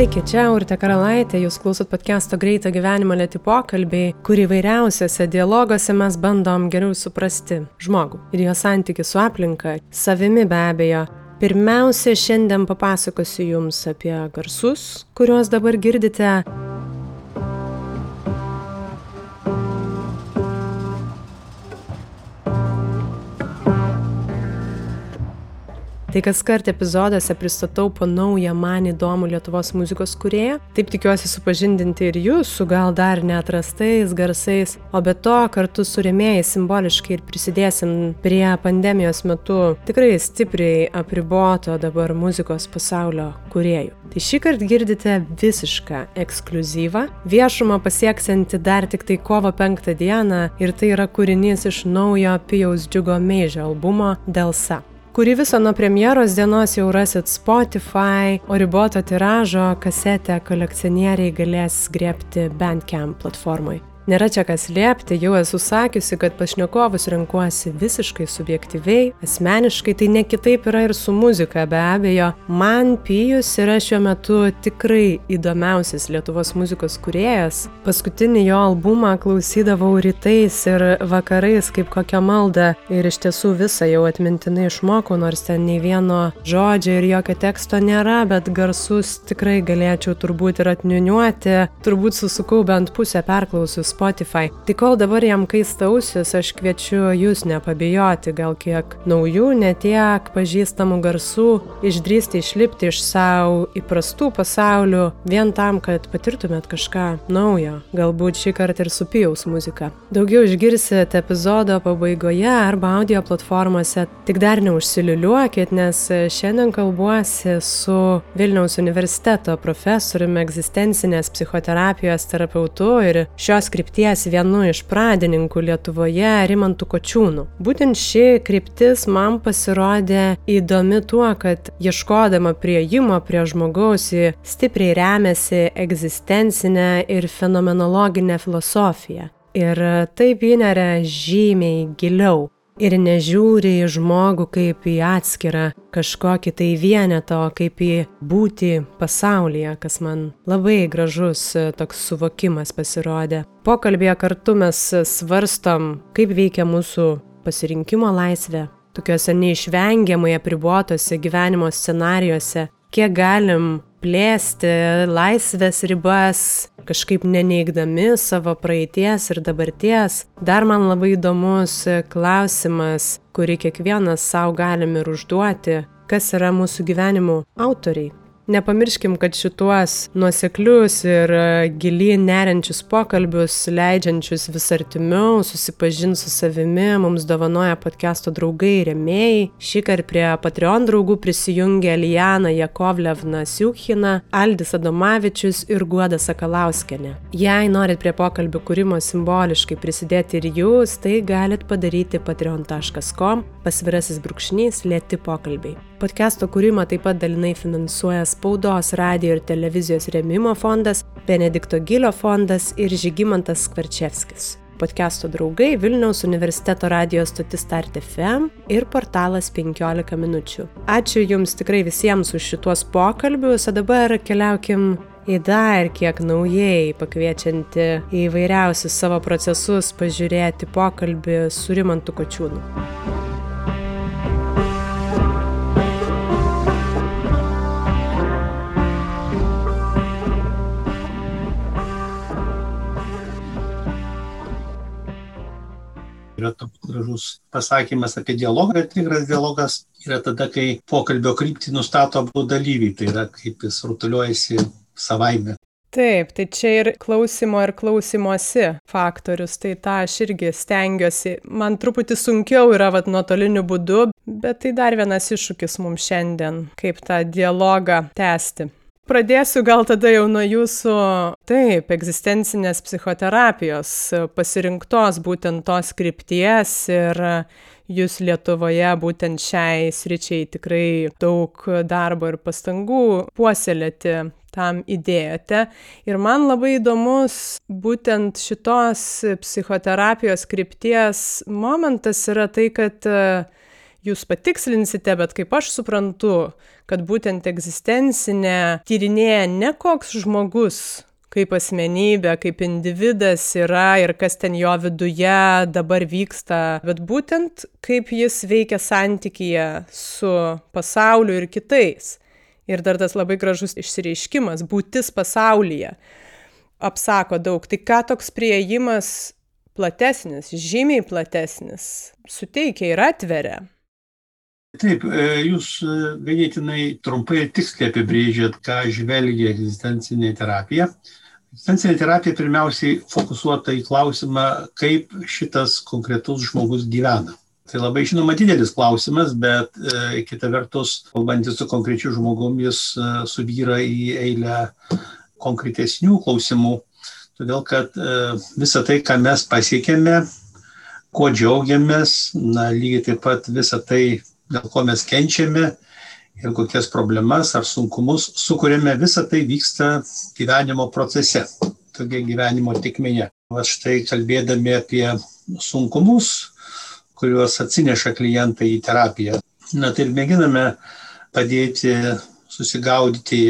Sveiki, čia Urte Karalaitė, jūs klausot podcast'o Greito gyvenimo lėti pokalbiai, kur įvairiausiose dialoguose mes bandom geriau suprasti žmogų ir jo santykių su aplinka, savimi be abejo. Pirmiausia, šiandien papasakosiu jums apie garsus, kuriuos dabar girdite Tai kas kart epizoduose pristatau po naują man įdomų Lietuvos muzikos kurėją. Taip tikiuosi supažindinti ir jūs su gal dar neatrastais garsais, o be to kartu su remėjais simboliškai ir prisidėsim prie pandemijos metu tikrai stipriai apriboto dabar muzikos pasaulio kuriejų. Tai šį kartą girdite visišką ekskluzyvą, viešumą pasieksianti dar tik tai kovo penktą dieną ir tai yra kūrinys iš naujo Pijaus Džiugo Meižio albumo Delsa kurį visą nuo premjeros dienos jau rasit Spotify, o riboto tiražo kasetę kolekcionieriai galės griebti Bandcamp platformai. Nėra čia kas liepti, jau esu sakiusi, kad pašnekovus renkuosi visiškai subjektyviai, asmeniškai, tai ne kitaip yra ir su muzika, be abejo. Man Pijus yra šiuo metu tikrai įdomiausias Lietuvos muzikos kuriejas. Paskutinį jo albumą klausydavau rytais ir vakarais kaip kokią maldą ir iš tiesų visą jau atmintinai išmokau, nors ten nei vieno žodžio ir jokio teksto nėra, bet garsus tikrai galėčiau turbūt ir atniuniuoti, turbūt susukau bent pusę perklausus Spotify. Tai kol dabar jam kaista ausis, aš kviečiu jūs nepabijoti, gal kiek naujų, netiek pažįstamų garsų, išdrysti išlipti iš savo įprastų pasaulių, vien tam, kad patirtumėt kažką naujo, galbūt šį kartą ir su pijaus muzika. Daugiau išgirsit epizodo pabaigoje arba audio platformose, tik dar neužsiliuliuokit, nes šiandien kalbuosi su Vilniaus universiteto profesoriumi egzistencinės psichoterapijos terapeutu ir šios krypties krypties vienu iš pradininkų Lietuvoje Rimantų Kočiūnų. Būtent ši kryptis man pasirodė įdomi tuo, kad ieškodama prieimo prie žmogaus ji stipriai remiasi egzistencinę ir fenomenologinę filosofiją. Ir taip įneria žymiai giliau ir nežiūri į žmogų kaip į atskirą kažkokį tai vienetą, o kaip į būti pasaulyje, kas man labai gražus e, toks suvokimas pasirodė. Pokalbėje kartu mes svarstom, kaip veikia mūsų pasirinkimo laisvė, tokiuose neišvengiamai apribuotose gyvenimo scenarijuose, kiek galim plėsti laisvės ribas, kažkaip neneigdami savo praeities ir dabarties. Dar man labai įdomus klausimas, kurį kiekvienas savo galim ir užduoti, kas yra mūsų gyvenimų autoriai. Nepamirškim, kad šituos nuoseklius ir e, gilyn neriančius pokalbius, leidžiančius vis artimiau susipažinti su savimi, mums dovanoja podcast'o draugai ir remėjai. Šį kartą prie Patreon draugų prisijungia Lijana Jakovlevna Siukhina, Aldis Adomavičius ir Guoda Sakalauskenė. Jei norit prie pokalbių kūrimo simboliškai prisidėti ir jūs, tai galit padaryti patreon.com pasvirasis brūkšnys lėti pokalbiai. Podcast'o kūrimą taip pat dalinai finansuoja spaudos, radio ir televizijos remimo fondas, Benedikto Gilio fondas ir Žygimantas Skvarčevskis. Podcast'o draugai Vilniaus universiteto radio stotis Start FM ir portalas 15 minučių. Ačiū Jums tikrai visiems už šituos pokalbius, o dabar keliaukim į dar kiek naujai pakviečianti į įvairiausius savo procesus pažiūrėti pokalbį su Rimantu Kočiūnu. Gražus pasakymas apie dialogą ir tikras dialogas yra tada, kai pokalbio kryptį nustato abu dalyviai, tai yra kaip jis rutuliuojasi savaime. Taip, tai čia ir klausimo ir klausimosi faktorius, tai tą aš irgi stengiuosi. Man truputį sunkiau yra vat nuotoliniu būdu, bet tai dar vienas iššūkis mums šiandien, kaip tą dialogą tęsti pradėsiu gal tada jau nuo jūsų, taip, egzistencinės psichoterapijos pasirinktos būtent tos krypties ir jūs Lietuvoje būtent šiai sričiai tikrai daug darbo ir pastangų puoselėti tam įdėjote. Ir man labai įdomus būtent šitos psichoterapijos krypties momentas yra tai, kad jūs patikslinsite, bet kaip aš suprantu, kad būtent egzistencinė tyrinėja ne koks žmogus kaip asmenybė, kaip individas yra ir kas ten jo viduje dabar vyksta, bet būtent kaip jis veikia santykyje su pasauliu ir kitais. Ir dar tas labai gražus išsireiškimas - būtis pasaulyje apsako daug. Tai ką toks prieimas platesnis, žymiai platesnis, suteikia ir atveria. Taip, e, jūs e, ganėtinai trumpai ir tiksliai apibrėžėt, ką žvelgia egzistencinė terapija. Egzistencinė terapija pirmiausiai fokusuota į klausimą, kaip šitas konkretus žmogus gyvena. Tai labai žinoma didelis klausimas, bet e, kita vertus, kalbantis su konkrečiu žmogum, jis e, suvyra į eilę konkretesnių klausimų, todėl kad e, visa tai, ką mes pasiekėme, kuo džiaugiamės, na, lygiai taip pat visa tai, dėl ko mes kenčiame ir kokias problemas ar sunkumus sukūrėme, visa tai vyksta gyvenimo procese, tokia gyvenimo tikmėje. Va štai kalbėdami apie sunkumus, kuriuos atsineša klientai į terapiją, na tai ir mėginame padėti susigaudyti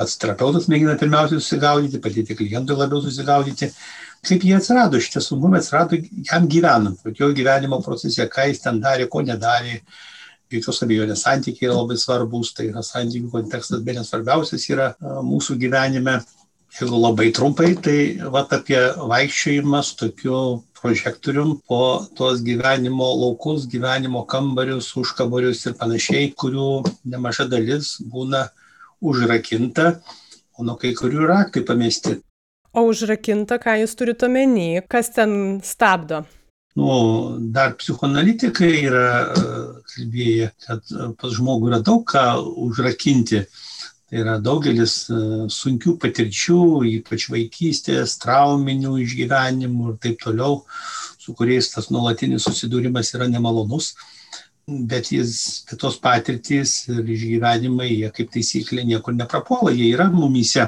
pats terapeutas mėgina pirmiausiai susigaudyti, padėti klientui labiau susigaudyti, kaip jie atsirado, šitie sunkumai atsirado jam gyvenant, jo gyvenimo procese, ką jis ten darė, ko nedarė. Jokios abejonės santykiai yra labai svarbus, tai yra santykių kontekstas, bet nesvarbiausias yra mūsų gyvenime. Jeigu labai trumpai, tai vat apie vaikščiojimą su tokiu prožektorium po tuos gyvenimo laukus, gyvenimo kambarius, užkabarius ir panašiai, kurių nemaža dalis būna užrakinta, o nuo kai kurių raktai pamesti. O užrakinta, ką jūs turite omeny, kas ten stabdo? Nu, dar psichoanalitikai yra e, kalbėję, kad e, pas žmogų yra daug ką užrakinti. Tai yra daugelis e, sunkių patirčių, ypač vaikystės, trauminių išgyvenimų ir taip toliau, su kuriais tas nuolatinis susidūrimas yra nemalonus bet jis, bet tos patirtys ir išgyvenimai, jie kaip taisyklė niekur neprapuola, jie yra mumyse.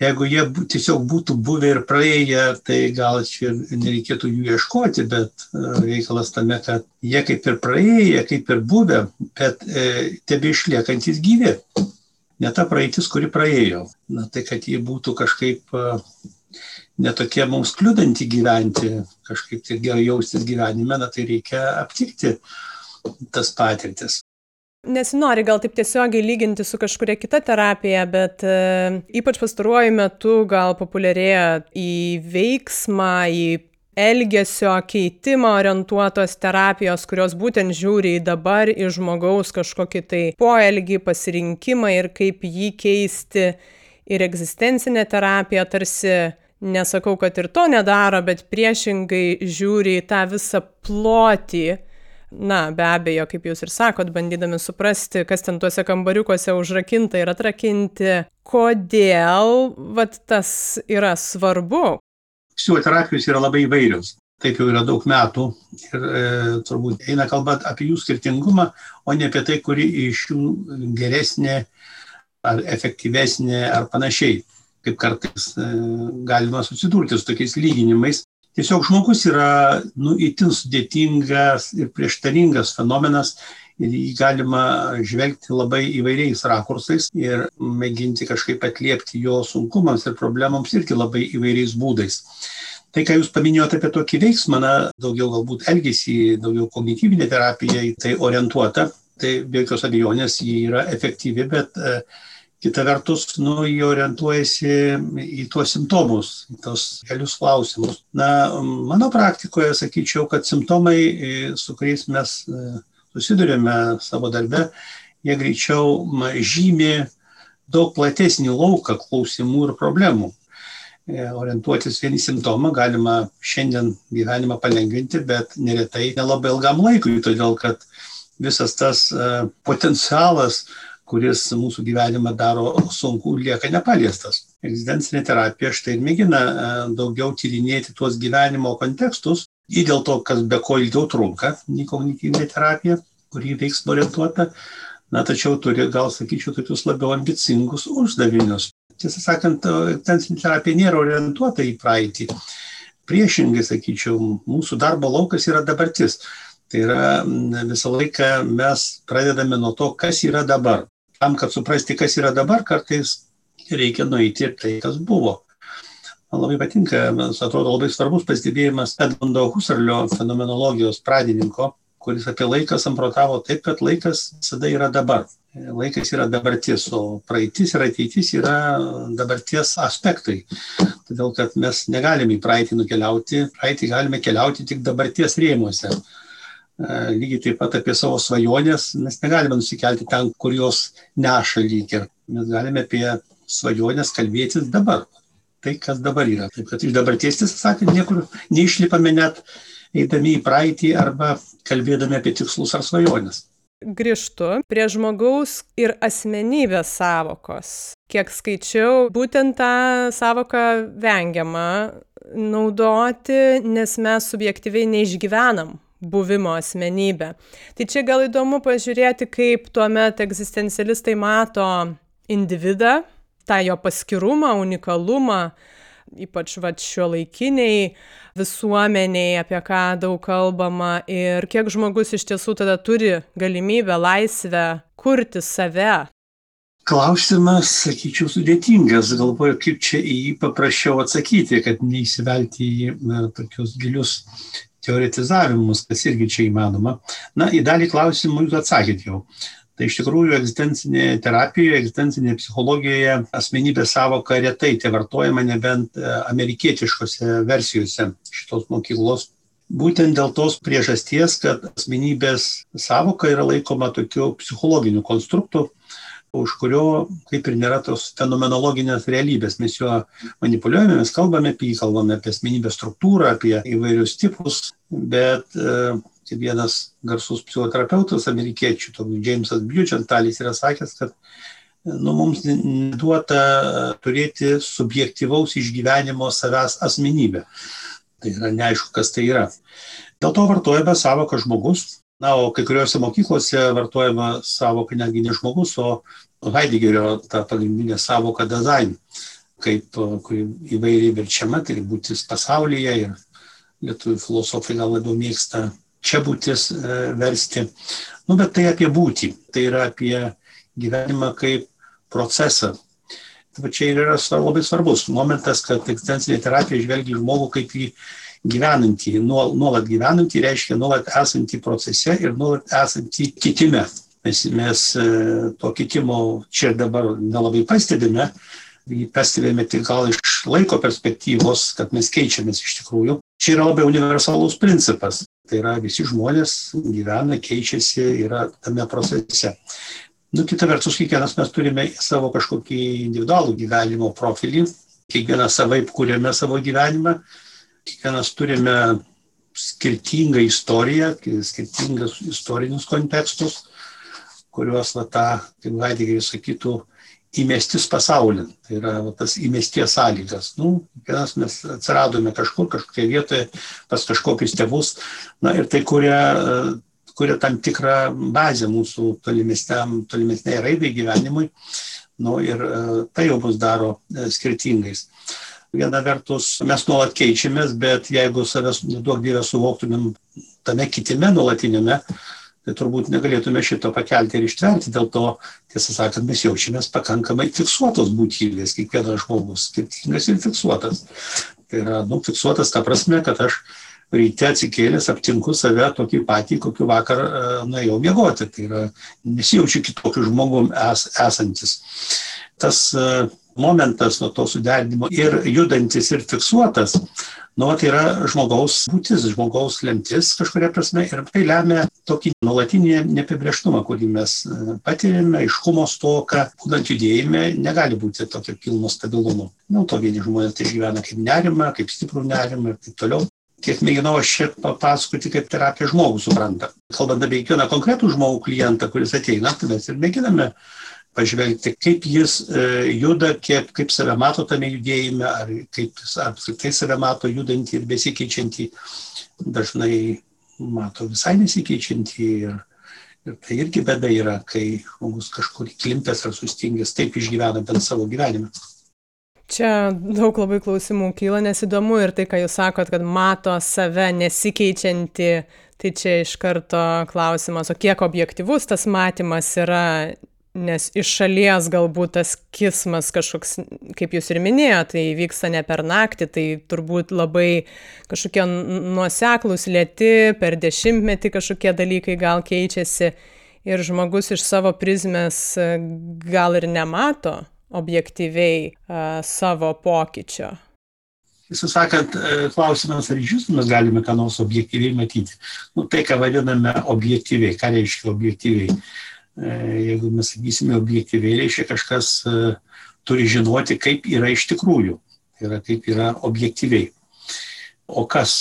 Jeigu jie tiesiog būtų buvę ir praėję, tai gal čia nereikėtų jų ieškoti, bet e, reikalas tame, kad jie kaip ir praėję, kaip ir buvę, bet e, tebe išliekantis gyvi. Ne ta praeitis, kuri praėjo. Na tai, kad jie būtų kažkaip e, netokie mums kliudanti gyventi, kažkaip tai gerai jaustis gyvenime, na tai reikia aptikti tas patirtis. Nesinori gal taip tiesiogiai lyginti su kažkuria kita terapija, bet e, ypač pastaruoju metu gal populiarėja į veiksmą, į elgesio keitimą orientuotos terapijos, kurios būtent žiūri į dabar, į žmogaus kažkokį tai poelgį, pasirinkimą ir kaip jį keisti. Ir egzistencinė terapija tarsi nesakau, kad ir to nedaro, bet priešingai žiūri į tą visą plotį na be abejo kaip jūs ir sakot bandydami suprasti kas ten tuose kambariukuose užrakinta ir atrakinti kodėl vat tas yra svarbu psichoterapijos yra labai įvairios taip jau yra daug metų ir e, turbūt eina kalba apie jų skirtingumą, o ne apie tai, kuri iš jų geresnė ar efektyvesnė ar panašiai, kaip kartais e, galima susidurti su tokiais lyginimais. Tiesiog žmogus yra nu, itin sudėtingas ir prieštaringas fenomenas ir jį galima žvelgti labai įvairiais rakursais ir mėginti kažkaip atliepti jo sunkumams ir problemams irgi labai įvairiais būdais. Tai, ką Jūs paminėjote apie tokį veiksmą, na, daugiau galbūt elgesį, daugiau kognityvinė terapija į tai orientuota, tai be jokios abejonės jį yra efektyvi, bet uh, kita vertus, nu, jie orientuojasi į tuos simptomus, į tos kelius klausimus. Na, mano praktikoje sakyčiau, kad simptomai, e, su kuriais mes e, susidurėme savo darbe, jie greičiau žymi daug platesnį lauką klausimų ir problemų. E, orientuotis vienį simptomą galima šiandien gyvenimą palengvinti, bet neretai nelabai ilgam laikui, todėl kad visas tas potencialas kuris mūsų gyvenimą daro sunku, lieka nepaliestas. Egzistencinė terapija štai ir mėgina e, daugiau tyrinėti tuos gyvenimo kontekstus, į dėl to, kas be ko ilgiau trunka, nei kognityvinė terapija, kuri veiksmo orientuota, na, tačiau turi, gal sakyčiau, tokius labiau ambicingus uždavinius. Tiesą sakant, egzistencinė terapija nėra orientuota į praeitį. Priešingai, sakyčiau, mūsų darbo laukas yra dabartis. Tai yra visą laiką mes pradedame nuo to, kas yra dabar. Tam, kad suprasti, kas yra dabar, kartais reikia nueiti ir tai, kas buvo. Man labai patinka, man atrodo labai svarbus pastebėjimas Edmundo Husarlio fenomenologijos pradininko, kuris apie laiką samprotavo taip, kad laikas visada yra dabar. Laikas yra dabartis, o praeitis ir ateitis yra dabarties aspektai. Todėl, kad mes negalime į praeitį nukeliauti, praeitį galime keliauti tik dabarties rėmuose. Lygiai taip pat apie savo svajonės mes negalime nusikelti ten, kur jos neša lyg ir. Mes galime apie svajonės kalbėtis dabar tai, kas dabar yra. Taip kad iš dabarties, tiesą sakant, niekur neišlipame net eidami į praeitį arba kalbėdami apie tikslus ar svajonės. Grįžtu prie žmogaus ir asmenybės savokos. Kiek skaičiau, būtent tą savoką vengiama naudoti, nes mes subjektyviai neišgyvenam buvimo asmenybę. Tai čia gal įdomu pažiūrėti, kaip tuomet egzistencialistai mato individą, tą jo paskirumą, unikalumą, ypač šio laikiniai visuomeniai, apie ką daug kalbama ir kiek žmogus iš tiesų tada turi galimybę, laisvę kurti save. Klausimas, sakyčiau, sudėtingas. Galvoju, kaip čia į jį paprasčiau atsakyti, kad neįsivelti į na, tokius gilius teoretizavimus, kas irgi čia įmanoma. Na, į dalį klausimų jūs atsakėt jau. Tai iš tikrųjų egzistencinėje terapijoje, egzistencinėje psichologijoje asmenybės savoka retai tai vartojama nebent e, amerikietiškose versijose šitos mokyklos. Būtent dėl tos priežasties, kad asmenybės savoka yra laikoma tokiu psichologiniu konstruktu, už kurio kaip ir nėra tos fenomenologinės realybės. Mes juo manipuliuojame, mes kalbame apie jį, kalbame apie asmenybės struktūrą, apie įvairius tipus, bet e, vienas garsus psichoterapeutas amerikiečių, toks Jamesas Bugentalis yra sakęs, kad nu, mums duota turėti subjektivaus išgyvenimo savęs asmenybę. Tai yra neaišku, kas tai yra. Dėl to vartojame savoką žmogus, na, o kai kuriuose mokyklose vartojama savoka netgi ne žmogus, o Heideggerio ta pagrindinė savoka design, kaip įvairiai verčiama, tai būtis pasaulyje ir lietuvių filosofai gal labiau mėgsta čia būtis e, versti. Nu, bet tai apie būtį, tai yra apie gyvenimą kaip procesą. Tai čia ir yra labai svarbus momentas, kad egzistencinė terapija žvelgia žmogų kaip į gyvenantį, nuolat gyvenantį, reiškia nuolat esantį procese ir nuolat esantį kitime. Mes, mes e, to kitimo čia dabar nelabai pastebime, jį pastebėjome tik gal iš laiko perspektyvos, kad mes keičiamės iš tikrųjų. Čia yra labai universalus principas. Tai yra visi žmonės gyvena, keičiasi, yra tame procese. Nu, kita vertus, kiekvienas mes turime savo kažkokį individualų gyvenimo profilį, kiekvienas savaip kūrėme savo gyvenimą, kiekvienas turime skirtingą istoriją, skirtingus istorinius kontekstus, kuriuos, va, tą, kaip Heideggeris sakytų, įmestis pasaulin. Tai yra va, tas įmesties sąlygas. Nu, vienas mes atsiradome kažkur, kažkokioje vietoje, pas kažkokius tėvus. Na ir tai kuria, kuria tam tikrą bazę mūsų tolimesniai raidai gyvenimui. Nu, ir tai jau mus daro e, skirtingais. Viena vertus, mes nuolat keičiamės, bet jeigu savęs neduok dievę suvoktumėm tame kitime nuolatinėme, tai turbūt negalėtume šito pakelti ir ištverti. Dėl to, tiesą sakant, mes jaučiamės pakankamai fiksuotos būtybės, kiekvienas žmogus skirtingas ir fiksuotas. Tai yra, nu, fiksuotas ta prasme, kad aš ryte atsikėlęs aptinku save tokį patį, kokiu vakar uh, nuėjau miegoti. Tai yra, nesijaučiu kitokiu žmogum es, esantis. Tas uh, momentas nuo to suderinimo ir judantis ir fiksuotas, nu, tai yra žmogaus būtis, žmogaus lemtis kažkuria prasme ir tai lemia tokį nuolatinį neapibrieštumą, kurį mes e, patirėme, aiškumo stoką, būtent judėjime negali būti tokio pilno stabilumo. Dėl to vieni žmonės tai gyvena kaip nerimą, kaip stiprų nerimą ir taip toliau. Kiek mėginau aš čia papasakoti, kaip terapija žmogų supranta. Kalbant apie kiekvieną konkretų žmogų klientą, kuris ateina, tai mes ir mėginame pažvelgti, kaip jis e, juda, kaip, kaip save mato tame judėjime, ar kaip apskritai save mato judantį ir besikeičiantį, dažnai mato visai nesikeičiantį ir, ir tai irgi bėda yra, kai žmogus kažkur įklimpęs ar sustingęs taip išgyvena bent savo gyvenimą. Čia daug labai klausimų kyla, nes įdomu ir tai, ką jūs sakot, kad mato save nesikeičianti Tai čia iš karto klausimas, o kiek objektivus tas matymas yra, nes iš šalies galbūt tas kismas kažkoks, kaip jūs ir minėjote, tai vyksta ne per naktį, tai turbūt labai kažkokie nuoseklus lėti, per dešimtmetį kažkokie dalykai gal keičiasi ir žmogus iš savo prizmės gal ir nemato objektyviai uh, savo pokyčio. Visą sakant, e, klausimas, ar iš jūsų mes galime ką nors objektyviai matyti. Nu, tai, ką vadiname objektyviai, ką reiškia objektyviai. E, jeigu mes sakysime objektyviai, reiškia kažkas turi žinoti, kaip yra iš tikrųjų. Tai yra, kaip yra objektyviai. O kas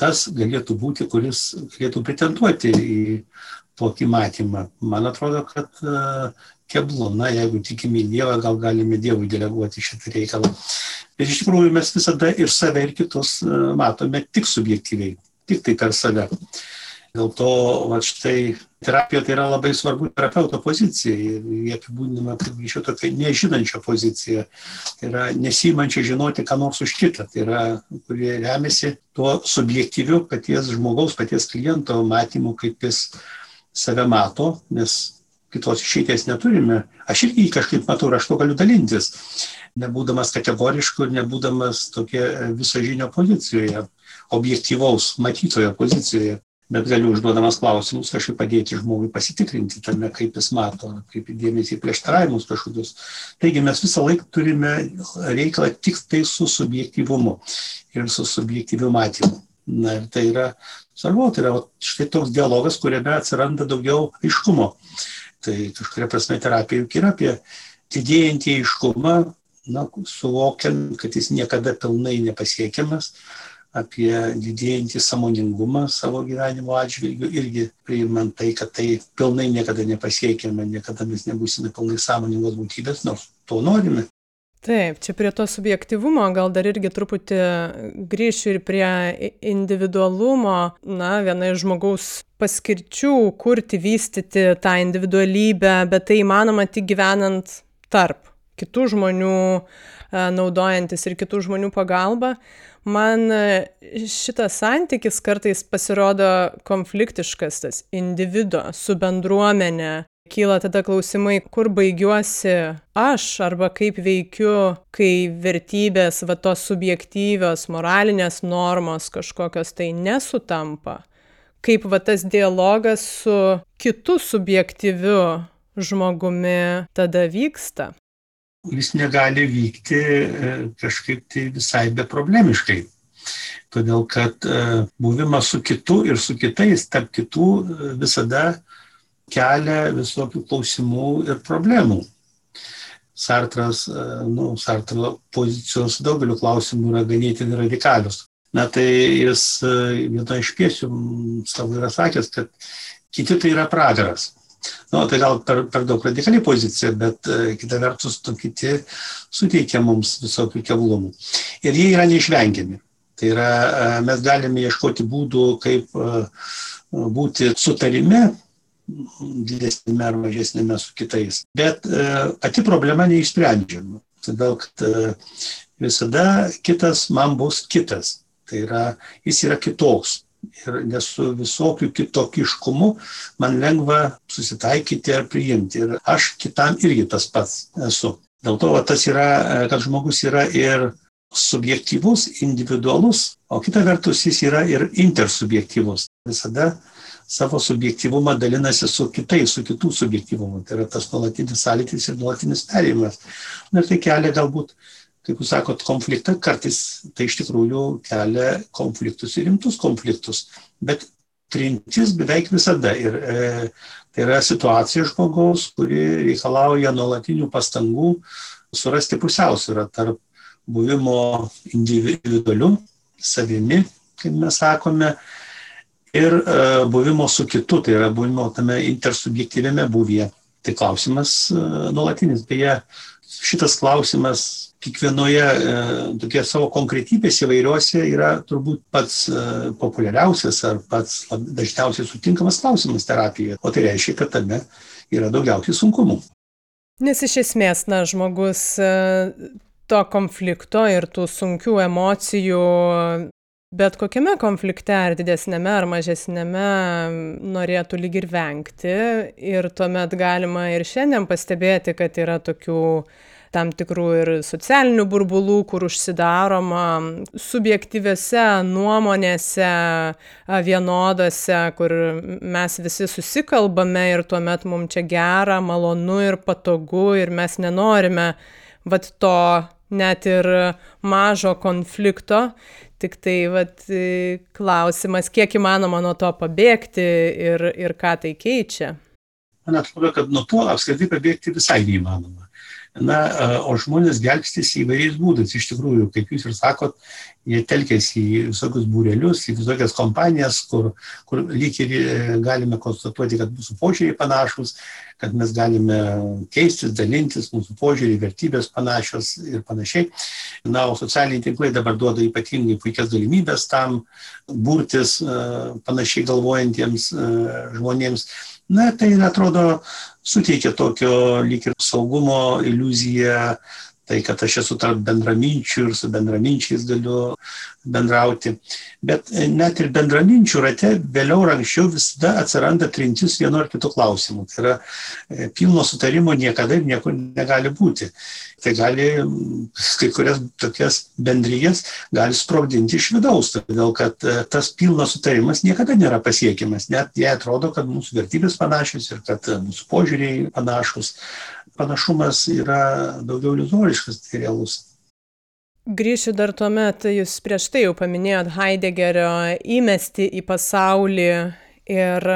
tas galėtų būti, kuris galėtų pretenduoti į tokį matymą. Man atrodo, kad keblu, na, jeigu tikime į Dievą, gal galime Dievui deleguoti šitą reikalą. Bet iš tikrųjų mes visada ir save, ir kitus uh, matome tik subjektyviai, tik tai per save. Dėl to, va štai, terapija tai yra labai svarbu terapeuto pozicija ir jie apibūdinama kaip iš jo tokia nežinančia pozicija. Tai yra nesimančia žinoti, ką nors už kitą. Tai yra, kurie remiasi tuo subjektyviu paties žmogaus, paties kliento matymu, kaip jis save mato, nes kitos išeities neturime. Aš irgi kažkaip matau ir aš to galiu dalintis, nebūdamas kategorišku ir nebūdamas tokia visažinio pozicijoje, objektyvaus matytojo pozicijoje, bet galiu užduodamas klausimus kažkaip padėti žmogui pasitikrinti tame, kaip jis mato, kaip įdėmėsi į prieštaravimus kažkokius. Taigi mes visą laiką turime reikalą tik tai su subjektyvumu ir su subjektyviu matymu. Na ir tai yra svarbu, tai yra štai toks dialogas, kuriame atsiranda daugiau aiškumo. Tai kažkuria prasme terapija juk yra apie didėjantį aiškumą, na, suvokiant, kad jis niekada pilnai nepasiekiamas, apie didėjantį samoningumą savo gyvenimo atžvilgių, irgi priimant tai, kad tai pilnai niekada nepasiekiama, niekada mes nebūsime pilnai sąmoningos būtybės, nors to norime taip čia prie to subjektyvumo gal dar irgi truputį grįšiu ir prie individualumo. Na viena iš žmogaus paskirčių kurti vystyti tą individualybę bet tai įmanoma tik gyvenant tarp kitų žmonių e, naudojantis ir kitų žmonių pagalba. Man šitas santykis kartais pasirodo konfliktiškas tas individo su bendruomene kyla tada klausimai kur baigiuosi aš arba kaip veikiu kai vertybės va tos subjektyvios moralinės normos kažkokios tai nesutampa kaip va tas dialogas su kitu subjektyviu žmogumi tada vyksta jis negali vykti e, kažkaip tai visai beproblemiškai. Todėl, kad e, buvimas su kitu ir su kitais, tarp kitų, e, visada kelia visokių klausimų ir problemų. Sartras, e, nu, Sartro pozicijos daugeliu klausimų yra ganėtinai radikalius. Na tai jis e, viena iš piesių savo yra sakęs, kad kiti tai yra pragaras. Na, nu, tai gal per, per daug radikali pozicija, bet uh, kita vertus, tu kiti suteikia mums visokių keblumų. Ir jie yra neišvengiami. Tai yra, mes galime ieškoti būdų, kaip būti sutarime didesnėme ar mažesnėme su kitais. Bet e, pati problema neišsprendžiama. Todėl, kad e, visada kitas man bus kitas. Tai yra, jis yra kitoks. Ir nes su visokiu kitokiškumu man lengva susitaikyti ar priimti. Ir aš kitam irgi tas pats esu. Dėl to va, tas yra, e, kad žmogus yra ir subjektyvus, individualus, o kita vertus jis yra ir intersubjektyvus. Visada savo subjektivumą dalinasi su kitais, su kitų subjektivumu. Tai yra tas nuolatinis sąlytis ir nuolatinis perėjimas. Na ir tai kelia galbūt, kaip jūs sakot, konfliktą, kartais tai iš tikrųjų kelia konfliktus ir rimtus konfliktus. Bet trintis beveik visada. Ir e, tai yra situacija žmogaus, kuri reikalauja nuolatinių pastangų surasti pusiausvyrą tarp buvimo individualiu, savimi, kaip mes sakome, ir e, buvimo su kitu, tai yra buvimo tame intersubjektyviame buvyje. Tai klausimas e, nuolatinis. Beje, šitas klausimas kiekvienoje e, tokie savo konkretybės įvairiuose yra turbūt pats populiariausias ar pats dažniausiai sutinkamas klausimas terapijoje. O tai reiškia, kad tame yra daugiausiai sunkumų. Nes iš esmės, na, žmogus to konflikto ir tų sunkių emocijų bet kokiame konflikte, ar didesnėme, ar mažesnėme, norėtų lyg ir vengti. Ir tuomet galima ir šiandien pastebėti, kad yra tokių tam tikrų ir socialinių burbulų, kur užsidaroma subjektyviose nuomonėse vienodose, kur mes visi susikalbame ir tuomet mums čia gera, malonu ir patogu ir mes nenorime vat to net ir mažo konflikto, Tik tai vat, klausimas, kiek įmanoma nuo to pabėgti ir, ir ką tai keičia. Man atrodo, kad nuo to apskritai pabėgti visai neįmanoma. Na, o žmonės gelbstis įvairiais būdais. Iš tikrųjų, kaip jūs ir sakot, jie telkėsi į visokius būrelius, į visokias kompanijas, kur, kur lyg ir e, galime konstatuoti, kad mūsų požiūriai panašus, kad mes galime keistis, dalintis, mūsų požiūriai, vertybės panašios ir panašiai. Na, o socialiniai tinklai dabar duoda ypatingai puikias galimybės tam burtis e, panašiai galvojantiems e, žmonėms. Na, tai atrodo suteikia tokio lyg ir saugumo iliuziją, tai kad aš esu tarp bendraminčių ir su bendraminčiais galiu bendrauti. Bet net ir bendraminčių rate vėliau ar anksčiau visada atsiranda trintis vienu ar kitu klausimu. Tai yra e, pilno sutarimo niekada ir niekur negali būti. Tai gali kai kurias tokias bendryjas gali sprogdinti iš vidaus, todėl kad e, tas pilnas sutarimas niekada nėra pasiekiamas, net jei atrodo, kad mūsų vertybės panašios ir kad e, mūsų požiūriai panašus. Panašumas yra daugiau iliuzoriškas, tai realus. Grįšiu dar tuomet, jūs prieš tai jau paminėjot Heideggerio įmesti į pasaulį ir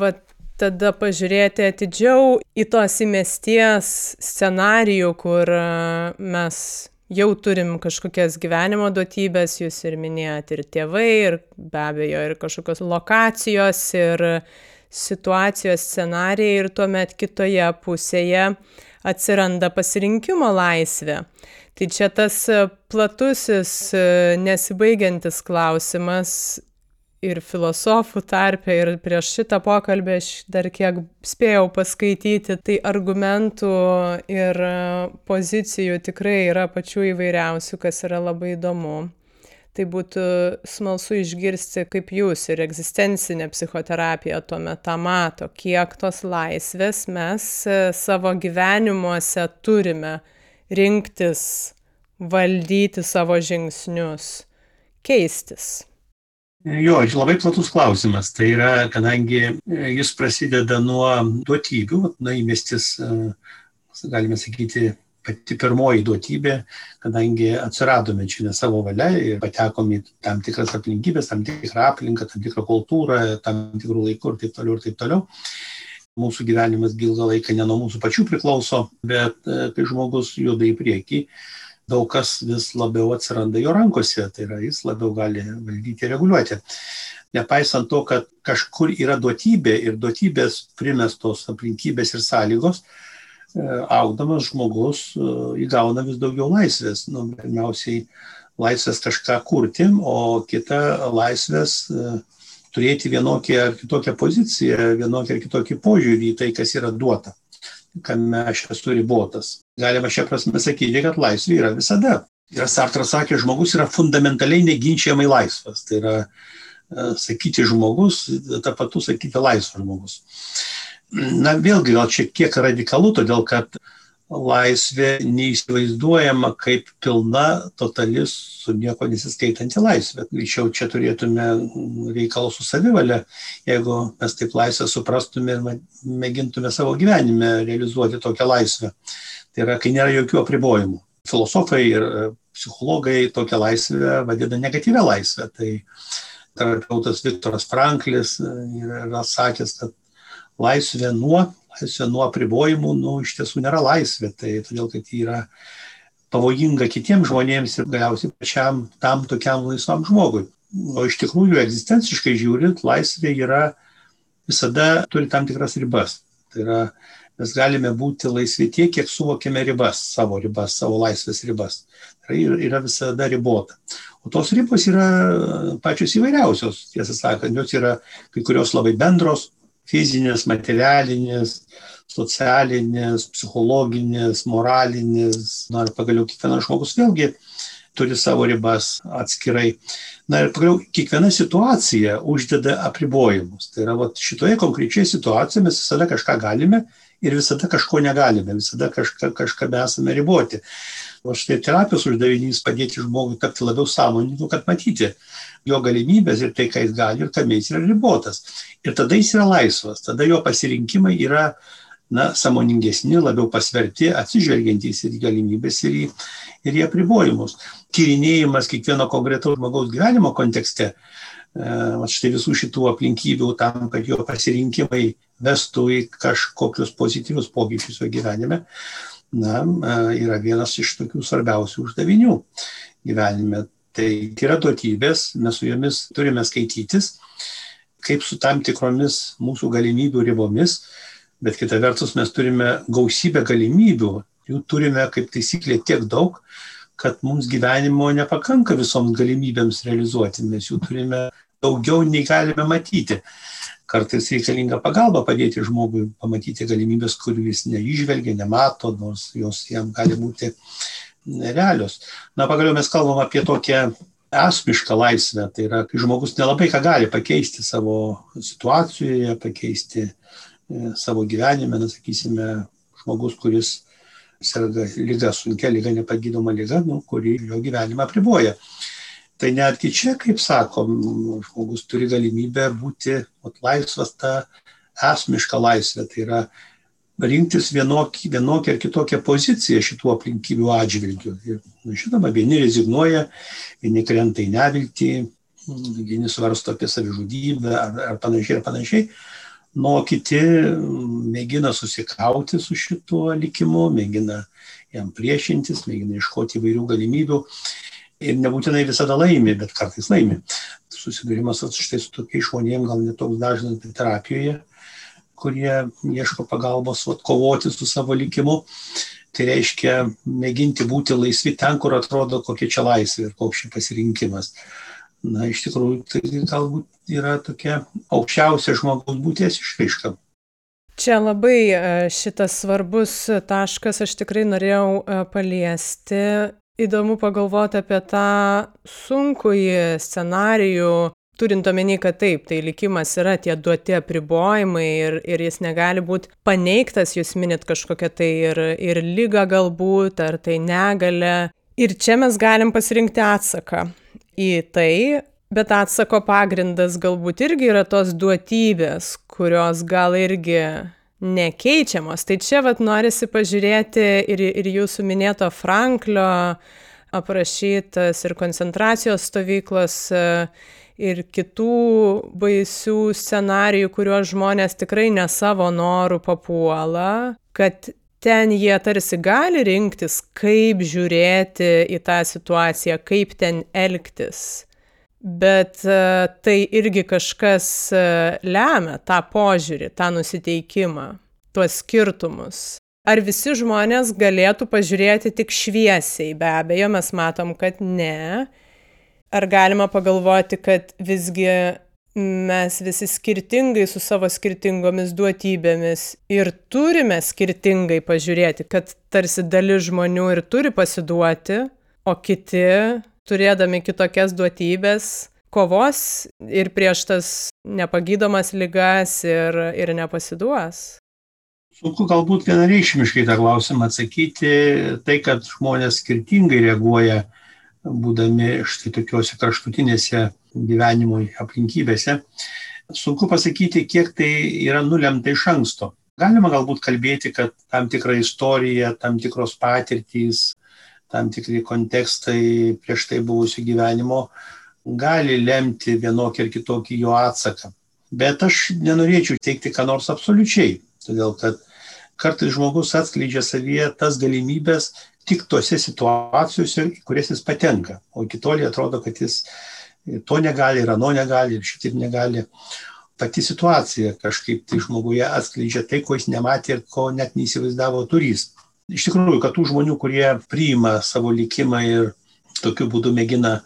va, tada pažiūrėti atidžiau į tos įmesties scenarijų, kur mes jau turim kažkokias gyvenimo duotybės, jūs ir minėjot ir tėvai, ir be abejo, ir kažkokios lokacijos, ir situacijos scenarijai, ir tuomet kitoje pusėje atsiranda pasirinkimo laisvė. Tai čia tas e, platusis, e, nesibaigiantis klausimas ir filosofų tarpe, ir prieš šitą pokalbį aš dar kiek spėjau paskaityti, tai argumentų ir e, pozicijų tikrai yra pačių įvairiausių, kas yra labai įdomu. Tai būtų smalsu išgirsti, kaip jūs ir egzistencinė psichoterapija tuomet tą mato, kiek tos laisvės mes savo gyvenimuose turime rinktis, valdyti savo žingsnius, keistis? Jo, labai platus klausimas. Tai yra, kadangi e, jis prasideda nuo duotybių, na, įmestis, e, galime sakyti, pati pirmoji duotybė, kadangi atsiradome čia ne savo valia ir patekome į tam tikras aplinkybės, tam tikrą aplinką, tam tikrą kultūrą, tam tikrų laikų ir taip toliau ir taip toliau mūsų gyvenimas ilgą laiką ne nuo mūsų pačių priklauso, bet e, kai žmogus juda į priekį, daug kas vis labiau atsiranda jo rankose, tai yra jis labiau gali valdyti ir reguliuoti. Nepaisant to, kad kažkur yra duotybė ir duotybės primestos aplinkybės ir sąlygos, augdamas žmogus e, įgauna vis daugiau laisvės. Nu, pirmiausiai laisvės kažką kurti, o kita laisvės turėti vienokią ar kitokią poziciją, vienokią ar kitokį požiūrį į tai, kas yra duota, kame aš esu ribotas. Galima šią prasme sakyti, kad laisvė yra visada. Ir Sartras sakė, žmogus yra fundamentaliai neginčiamai laisvas. Tai yra e, sakyti žmogus, ta patu sakyti laisvas žmogus. Na vėlgi gal šiek tiek radikalu, todėl kad laisvė neįsivaizduojama kaip pilna, totalis, su nieko nesiskaitanti laisvė. Greičiau čia turėtume reikalų su savivalė, jeigu mes taip laisvę suprastume ir mėgintume savo gyvenime realizuoti tokią laisvę. Tai yra, kai nėra jokių apribojimų. Filosofai ir e, psichologai tokią laisvę vadina negatyvę laisvę. Tai terapeutas Viktoras Franklis e, yra sakęs, kad laisvė nuo laisvė nuo apribojimų, nu, iš tiesų nėra laisvė, tai todėl, kad ji yra pavojinga kitiems žmonėms ir galiausiai pačiam tam tokiam laisvam žmogui. O iš tikrųjų, egzistenciškai žiūrint, laisvė yra visada turi tam tikras ribas. Tai yra, mes galime būti laisvi tiek, kiek suvokiame ribas, savo ribas, savo laisvės ribas. Tai yra visada ribota. O tos ribos yra pačios įvairiausios, tiesą sakant, jos yra kai kurios labai bendros, fizinis, materialinis, socialinis, psichologinis, moralinis, na ir pagaliau kiekvienas žmogus vėlgi turi savo ribas atskirai. Na ir pagaliau kiekviena situacija uždeda apribojimus. Tai yra, va, šitoje konkrečioje situacijoje mes visada kažką galime ir visada kažko negalime, visada kažką, kažką esame riboti. O štai terapijos uždavinys padėti žmogui tapti labiau sąmoningu, kad matyti jo galimybės ir tai, ką jis gali ir kame jis yra ribotas. Ir tada jis yra laisvas, tada jo pasirinkimai yra na, samoningesni, labiau pasverti, atsižvelgiantys ir galimybės, ir į, ir į apribojimus. Tyrinėjimas kiekvieno konkretaus žmogaus gyvenimo kontekste, e, štai visų šitų aplinkybių tam, kad jo pasirinkimai vestų į kažkokius pozityvius pokyčius jo gyvenime, na, e, yra vienas iš tokių svarbiausių uždavinių gyvenime. Tai yra duotybės, mes su jomis turime skaitytis, kaip su tam tikromis mūsų galimybių ribomis, bet kita vertus mes turime gausybę galimybių, jų turime kaip taisyklė tiek daug, kad mums gyvenimo nepakanka visoms galimybėms realizuoti, mes jų turime daugiau nei galime matyti. Kartais reikalinga pagalba padėti žmogui pamatyti galimybės, kurių jis neižvelgia, nemato, nors jos jam gali būti realios. Na, pagaliau mes kalbam apie tokią esmišką laisvę, tai yra, kai žmogus nelabai ką gali pakeisti savo situacijoje, pakeisti E, savo gyvenime, na, sakysime, žmogus, kuris serga lyga, sunkia lyga, nepagydoma lyga, nu, kuri jo gyvenimą priboja. Tai netgi čia, kaip sakom, žmogus turi galimybę būti ot, laisvas tą esmišką laisvę, tai yra rinktis vienokį, vienokį ar kitokią poziciją šitų aplinkybių atžvilgių. Ir, nu, žinoma, vieni rezignuoja, vieni krenta į neviltį, vieni svarsto apie savižudybę ar, ar panašiai, ar panašiai nuo kiti mm, mėgina susikauti su šituo likimu, mėgina jam priešintis, mėgina iškoti įvairių galimybių ir nebūtinai visada laimi, bet kartais laimi. Susidūrimas štai su tokiais žmonėmis gal netoks dažnas terapijoje, kurie ieško pagalbos vat, kovoti su savo likimu. Tai reiškia mėginti būti laisvi ten, kur atrodo, kokia čia laisvė ir koks čia pasirinkimas na, iš tikrųjų, tai galbūt yra tokia aukščiausia žmogaus būties išraiška. Čia labai e, šitas svarbus taškas, aš tikrai norėjau e, paliesti. Įdomu pagalvoti apie tą sunkųjį scenarijų, turint omeny, kad taip, tai likimas yra tie duoti apribojimai ir, ir jis negali būti paneigtas, jūs minit kažkokią tai ir, ir lygą galbūt, ar tai negalę. Ir čia mes galim pasirinkti atsaką į tai, bet atsako pagrindas galbūt irgi yra tos duotybės, kurios gal irgi nekeičiamos. Tai čia vat norisi pažiūrėti ir, ir jūsų minėto Franklio aprašytas ir koncentracijos stovyklos ir kitų baisių scenarijų, kuriuos žmonės tikrai ne savo norų papuola, kad ten jie tarsi gali rinktis, kaip žiūrėti į tą situaciją, kaip ten elgtis. Bet uh, tai irgi kažkas uh, lemia tą požiūrį, tą nusiteikimą, tuos skirtumus. Ar visi žmonės galėtų pažiūrėti tik šviesiai? Be abejo, mes matom, kad ne. Ar galima pagalvoti, kad visgi mes visi skirtingai su savo skirtingomis duotybėmis ir turime skirtingai pažiūrėti, kad tarsi dalis žmonių ir turi pasiduoti, o kiti, turėdami kitokias duotybės, kovos ir prieš tas nepagydomas lygas ir, ir nepasiduos. Sunku galbūt vienareikšmiškai tą klausimą atsakyti. Tai, kad žmonės skirtingai reaguoja būdami štai tokiuose kraštutinėse gyvenimo aplinkybėse. Sunku pasakyti, kiek tai yra nulemta iš anksto. Galima galbūt kalbėti, kad tam tikra istorija, tam tikros patirtys, tam tikri kontekstai prieš tai buvusių gyvenimo gali lemti vienokį ar kitokį jo atsaką. Bet aš nenorėčiau teikti ką nors absoliučiai, todėl kad kartais žmogus atskleidžia savyje tas galimybės, tik tose situacijose, į kurias jis patenka. O kitoliai atrodo, kad jis to negali ir ano negali ir šitaip negali. Pati situacija kažkaip tai žmoguje atskleidžia tai, ko jis nematė ir ko net neįsivaizdavo turys. Iš tikrųjų, kad tų žmonių, kurie priima savo likimą ir tokiu būdu mėgina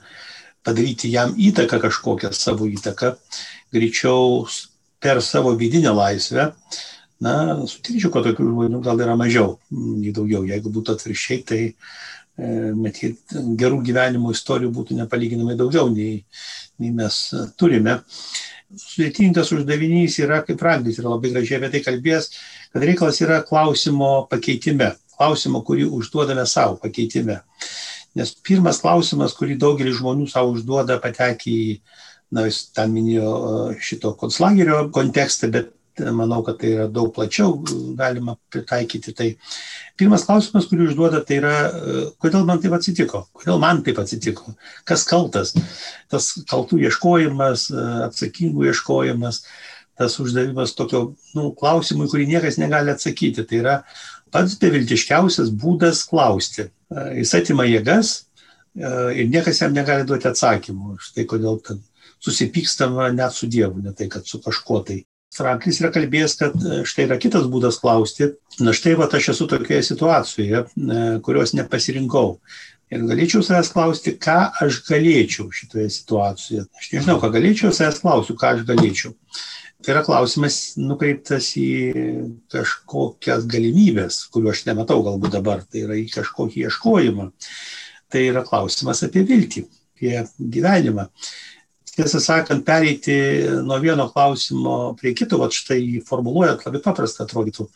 padaryti jam įtaką kažkokią savo įtaką, greičiau per savo vidinę laisvę, na, sutikčiau, kad tokių žmonių gal yra mažiau nei daugiau. Jeigu būtų atvirkščiai, tai matyt, gerų gyvenimo istorijų būtų nepalyginamai daugiau nei, nei mes turime. Sudėtingas uždavinys yra, kaip Ragdis yra labai gražiai apie tai kalbėjęs, kad reikalas yra klausimo pakeitime, klausimo, kurį užduodame savo pakeitime. Nes pirmas klausimas, kurį daugelis žmonių savo užduoda patekį į, na, jis ten minėjo šito konclagerio kontekstą, bet manau, kad tai yra daug plačiau galima pritaikyti. Tai pirmas klausimas, kurį užduoda, tai yra, kodėl man taip atsitiko, kodėl man taip atsitiko, kas kaltas, tas kaltų ieškojimas, atsakingų ieškojimas, tas uždavimas tokio nu, klausimui, kurį niekas negali atsakyti. Tai yra pats beviltiškiausias būdas klausti. Jis atima jėgas ir niekas jam negali duoti atsakymų. Štai kodėl susipykstama net su Dievu, ne tai, kad su kažkuo tai. Franklis yra kalbėjęs, kad e, štai yra kitas būdas klausti. Na štai va aš esu tokioje situacijoje, e, kurios nepasirinkau. Ir galėčiau savęs klausti, ką aš galėčiau šitoje situacijoje. Aš nežinau, ką galėčiau, savęs klausiu, ką aš galėčiau. Tai yra klausimas nukreiptas į kažkokias galimybės, kuriuo aš nematau galbūt dabar. Tai yra į kažkokį ieškojimą. Tai yra klausimas apie viltį, apie gyvenimą tiesą sakant, pereiti nuo vieno klausimo prie kito, va štai formuluojant labai paprasta atrodytų.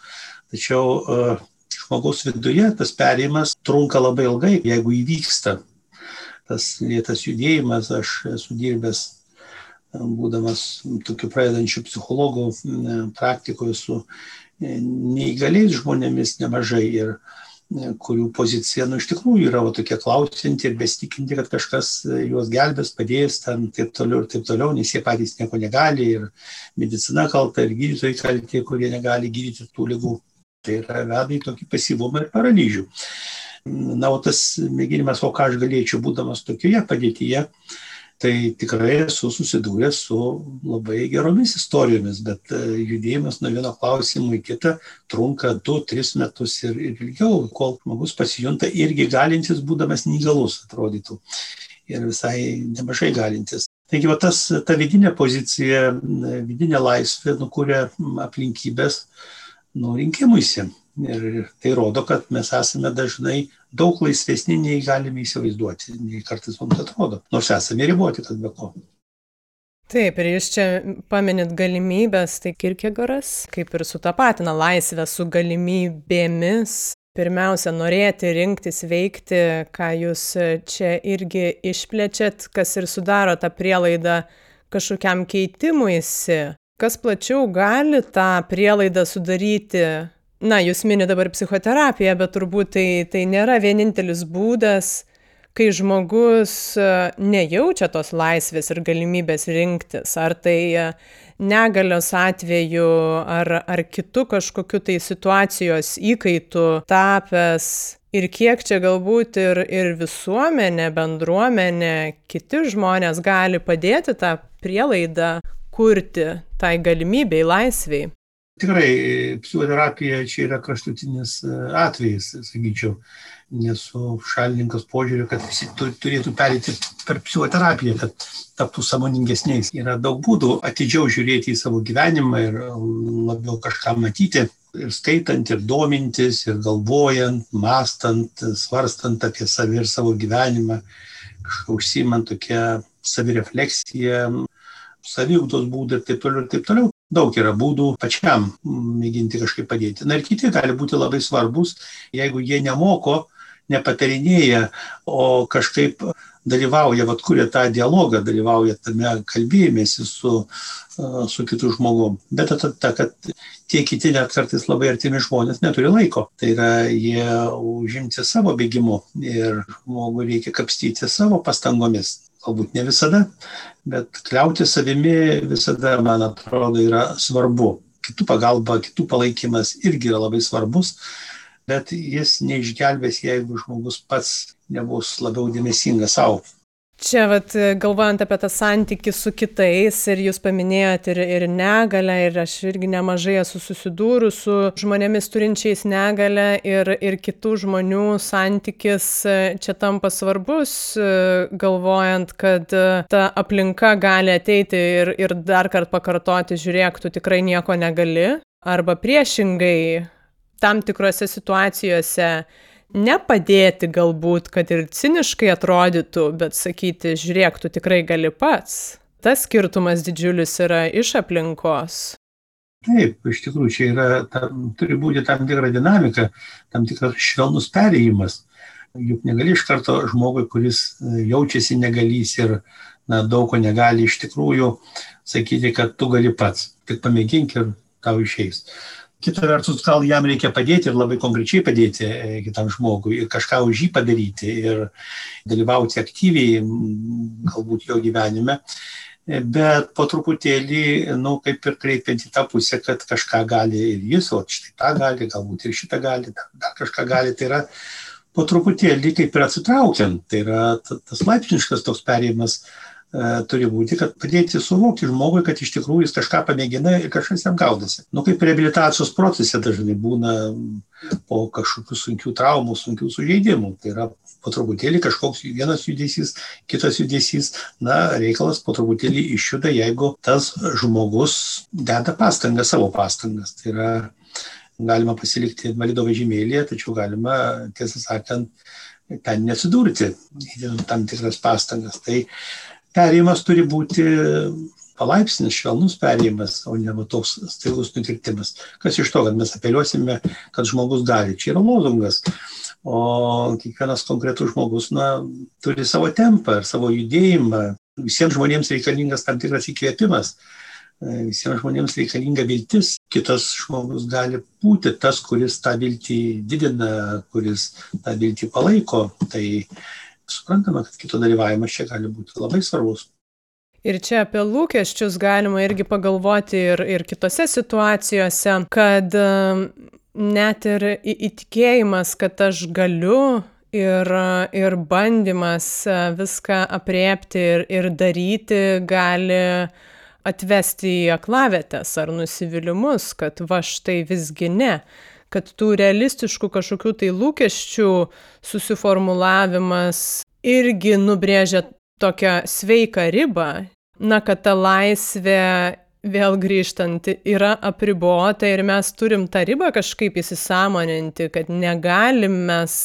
Tačiau uh, žmogaus viduje tas perėjimas trunka labai ilgai, jeigu įvyksta tas lėtas judėjimas, aš esu dirbęs, būdamas tokiu pradedančiu psichologu praktikoje su neįgaliais žmonėmis nemažai ir kurių pozicija, nu, iš tikrųjų yra va, tokia klausinti ir besitikinti, kad kažkas e, juos gelbės, padės, ten taip toliau ir taip toliau, nes jie patys nieko negali ir medicina kalta, ir gydytojai kalti, kurie negali gydyti tų lygų. Tai yra veda į tokį pasyvumą ir paralyžių. Na, o tas mėginimas, o ką aš galėčiau, būdamas tokioje padėtyje, tai tikrai esu susidūręs su labai geromis istorijomis, bet e, judėjimas nuo vieno klausimo į kitą trunka 2-3 metus ir, ir ilgiau, kol žmogus pasijunta irgi galintis, būdamas neįgalus, atrodytų. Ir visai nemažai galintis. Taigi, va, tas, ta vidinė pozicija, vidinė laisvė nukuria aplinkybės nu, rinkimuisi. Ir tai rodo, kad mes esame dažnai daug laisvesni, nei galime įsivaizduoti, nei kartais mums atrodo. Nors esame riboti, kad be ko. Taip, ir jūs čia paminit galimybės, tai Kirkegoras kaip ir sutapatina laisvę su galimybėmis. Pirmiausia, norėti rinktis veikti, ką jūs čia irgi išplečiat, kas ir sudaro tą prielaidą kažkokiam keitimuisi. Kas plačiau gali tą prielaidą sudaryti na, jūs minite dabar psichoterapiją, bet turbūt tai, tai nėra vienintelis būdas, kai žmogus e, nejaučia tos laisvės ir galimybės rinktis, ar tai e, negalios atveju, ar, ar kitų kažkokiu tai situacijos įkaitų tapęs. Ir kiek čia galbūt ir, ir visuomenė, bendruomenė, kiti žmonės gali padėti tą prielaidą kurti tai galimybei, laisviai. Tikrai, psichoterapija čia yra kraštutinis e, atvejis, sakyčiau, nesu šalininkas požiūriu, kad visi turėtų perėti per psichoterapiją, kad taptų samoningesniais. Yra daug būdų atidžiau žiūrėti į savo gyvenimą ir labiau kažką matyti. Ir skaitant, ir domintis, ir galvojant, mastant, svarstant apie savį ir savo gyvenimą, užsimant tokią savirefleksiją, saviugdos būdai ir taip toliau ir taip toliau. Daug yra būdų pačiam mėginti kažkaip padėti. Na ir kiti gali būti labai svarbus, jeigu jie nemoko, nepatarinėja, o kažkaip dalyvauja, vad kuria tą dialogą, dalyvauja tame kalbėjimėsi su, su kitu žmogum. Bet ta, ta, kad tie kiti net kartais labai artimi žmonės neturi laiko. Tai yra jie užimti savo bėgimu ir žmogui reikia kapstyti savo pastangomis galbūt ne visada, bet kliauti savimi visada, man atrodo, yra svarbu. Kitų pagalba, kitų palaikymas irgi yra labai svarbus, bet jis neišgelbės, jeigu žmogus pats nebus labiau dėmesingas savo. Čia, vat, galvojant apie tą santykį su kitais, ir jūs paminėjot ir, ir negalę, ir aš irgi nemažai esu susidūrus su žmonėmis turinčiais negalę, ir, ir kitų žmonių santykis e, čia tampa svarbus, e, galvojant, kad e, ta aplinka gali ateiti ir, ir dar kartą pakartoti, žiūrėk, tu tikrai nieko negali, arba priešingai, tam tikrose situacijose nepadėti galbūt, kad ir ciniškai atrodytų, bet sakyti, žiūrėk, tu tikrai gali pats. Tas skirtumas didžiulis yra iš aplinkos. Taip, iš tikrųjų, čia yra, tam, turi būti tam tikra dinamika, tam tikras švelnus perėjimas. Juk negali iš karto žmogui, kuris e, jaučiasi negalys ir na, daug ko negali iš tikrųjų sakyti, kad tu gali pats. Tik pamėgink ir tau išeis. Kita vertus, gal jam reikia padėti ir labai konkrečiai padėti e, kitam žmogui kažką už jį padaryti ir dalyvauti aktyviai galbūt jo gyvenime. Bet po truputėlį, nu, kaip ir kreipiant į tą pusę, kad kažką gali ir jis, o štai tą gali, galbūt ir šitą gali, dar, dar kažką gali, tai yra po truputėlį kaip ir atsitraukiant, tai yra tas laipsniškas toks perėjimas E, turi būti, kad padėti suvokti žmogui, kad iš tikrųjų jis kažką pamėgina ir kažkas jam gaudasi. Nu, kaip reabilitacijos procese dažnai būna po kažkokių sunkių traumų, sunkių sužeidimų. Tai yra po truputėlį kažkoks vienas judesys, kitas judesys, na, reikalas po truputėlį išjuda, jeigu tas žmogus deda pastangas, savo pastangas. Tai yra galima pasilikti invalido vežimėlėje, tačiau galima, tiesą sakant, ten nesidurti, tam tikras pastangas. Tai perėjimas turi būti palaipsnis, švelnus perėjimas, o ne va, toks staigus nukirtimas. Kas iš to, kad mes apeliuosime, kad žmogus gali. Čia yra lozungas. O kiekvienas konkretus žmogus na, turi savo tempą ir savo judėjimą. Visiems žmonėms reikalingas tam tikras įkvėpimas. Visiems žmonėms reikalinga viltis. Kitas žmogus gali būti tas, kuris tą viltį didina, kuris tą viltį palaiko. Tai suprantama, kad kito dalyvavimas čia gali būti labai svarbus. Ir čia apie lūkesčius galima irgi pagalvoti ir, ir kitose situacijose, kad um, net ir įtikėjimas, kad aš galiu ir, ir bandymas uh, viską apriepti ir, ir daryti gali atvesti į aklavietės ar nusivylimus, kad va štai visgi ne kad tų realistiškų kažkokių tai lūkesčių susiformulavimas irgi nubrėžia tokią sveiką ribą, na, kad ta laisvė vėl grįžtant yra apribota ir mes turim tą ribą kažkaip įsisamoninti, kad negalim mes,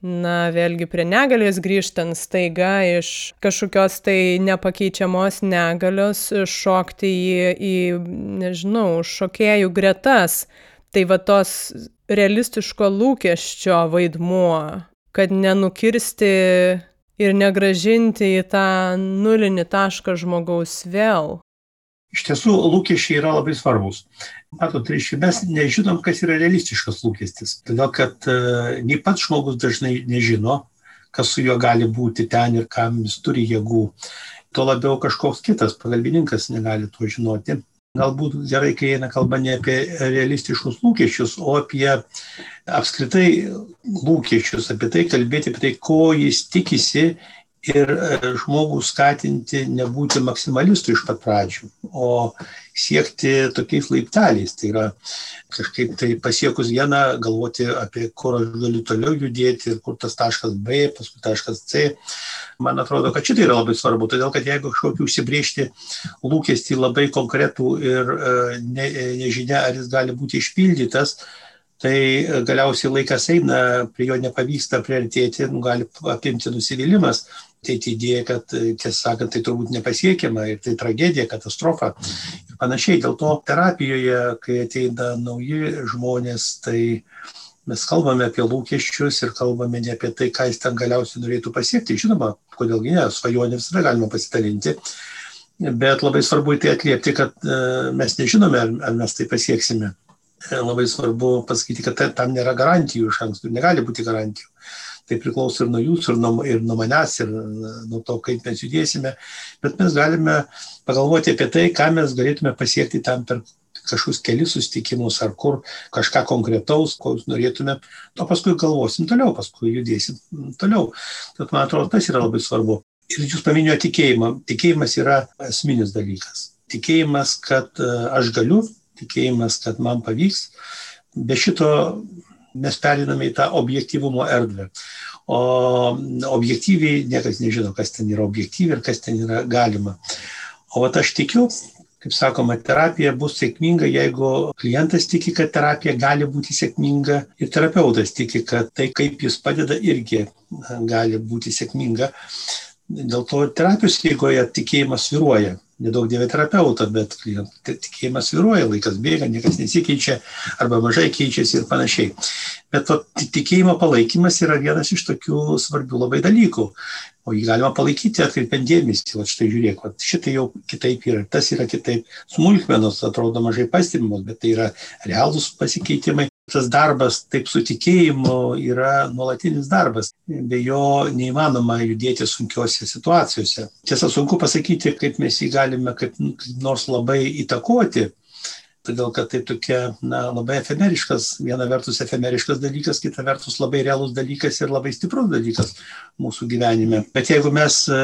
na, vėlgi prie negalės grįžtant staiga iš kažkokios tai nepakeičiamos negalios šokti į, į nežinau, šokėjų gretas Tai va tos realistiško lūkesčio vaidmuo, kad nenukirsti ir negražinti į tą nulinį tašką žmogaus vėl. Iš tiesų, lūkesčiai yra labai svarbus. Matot, reiškia, mes nežinom, kas yra realistiškas lūkestis. Todėl, kad uh, nei pats žmogus dažnai nežino, kas su juo gali būti ten ir kam jis turi jėgų. Tuo labiau kažkoks kitas pagalbininkas negali to žinoti galbūt gerai, kai eina kalba ne apie realistiškus lūkesčius, o apie apskritai lūkesčius, apie tai kalbėti, apie tai, ko jis tikisi ir e, žmogų skatinti nebūti maksimalistu iš pat pradžių, o siekti tokiais laipteliais. Tai yra kažkaip tai pasiekus vieną, galvoti apie kur aš galiu toliau judėti ir kur tas taškas B, paskui taškas C. Man atrodo, kad šitai yra labai svarbu, todėl kad jeigu kažkokį užsibriežti lūkestį labai konkretų ir e, ne, nežinia, ar jis gali būti išpildytas, tai galiausiai laikas eina, prie jo nepavyksta priartėti, nu, gali apimti nusivylimas, ateiti idėja, kad tiesą sakant, tai turbūt nepasiekiama ir tai tragedija, katastrofa ir panašiai. Dėl to terapijoje, kai ateina nauji žmonės, tai mes kalbame apie lūkesčius ir kalbame ne apie tai, ką jis ten galiausiai norėtų pasiekti. Žinoma, kodėlgi ne, svajonė visada galima pasidalinti. Bet labai svarbu į tai atliepti, kad e, mes nežinome, ar, ar mes tai pasieksime. E, labai svarbu pasakyti, kad tam nėra garantijų iš anksto, negali būti garantijų tai priklauso ir nuo jūsų, ir nuo, ir nuo manęs, ir nuo to, kaip mes judėsime, bet mes galime pagalvoti apie tai, ką mes galėtume pasiekti tam per kažkokius kelius susitikimus ar kur kažką konkretaus, ko jūs norėtume, o paskui galvosim toliau, paskui judėsim toliau. Tad man atrodo, tas yra labai svarbu. Ir jūs paminėjote tikėjimą. Tikėjimas yra esminis dalykas. Tikėjimas, kad e, aš galiu, tikėjimas, kad man pavyks. Be šito mes periname į tą objektivumo erdvę. O objektyviai niekas nežino, kas ten yra objektyviai ir kas ten yra galima. O aš tikiu, kaip sakoma, terapija bus sėkminga, jeigu klientas tiki, kad terapija gali būti sėkminga ir terapeutas tiki, kad tai, kaip jis padeda, irgi gali būti sėkminga. Dėl to terapijos eigoje tikėjimas viruoja. Nedaug dievė terapeutą, bet tikėjimas viruoja, laikas bėga, niekas nesikeičia arba mažai keičiasi ir panašiai. Bet to tikėjimo palaikymas yra vienas iš tokių svarbių labai dalykų o jį galima palaikyti atkreipiant dėmesį, va štai žiūrėk, va, šitai jau kitaip yra, tas yra kitaip. Smulkmenos atrodo mažai pastebimos, bet tai yra realūs pasikeitimai. Tas darbas taip su tikėjimu yra nuolatinis darbas, be jo neįmanoma judėti sunkiose situacijose. Tiesa, sunku pasakyti, kaip mes jį galime kaip nors labai įtakoti, todėl kad tai tokia na, labai efemeriškas, viena vertus efemeriškas dalykas, kita vertus labai realus dalykas ir labai stiprus dalykas mūsų gyvenime. Bet jeigu mes e,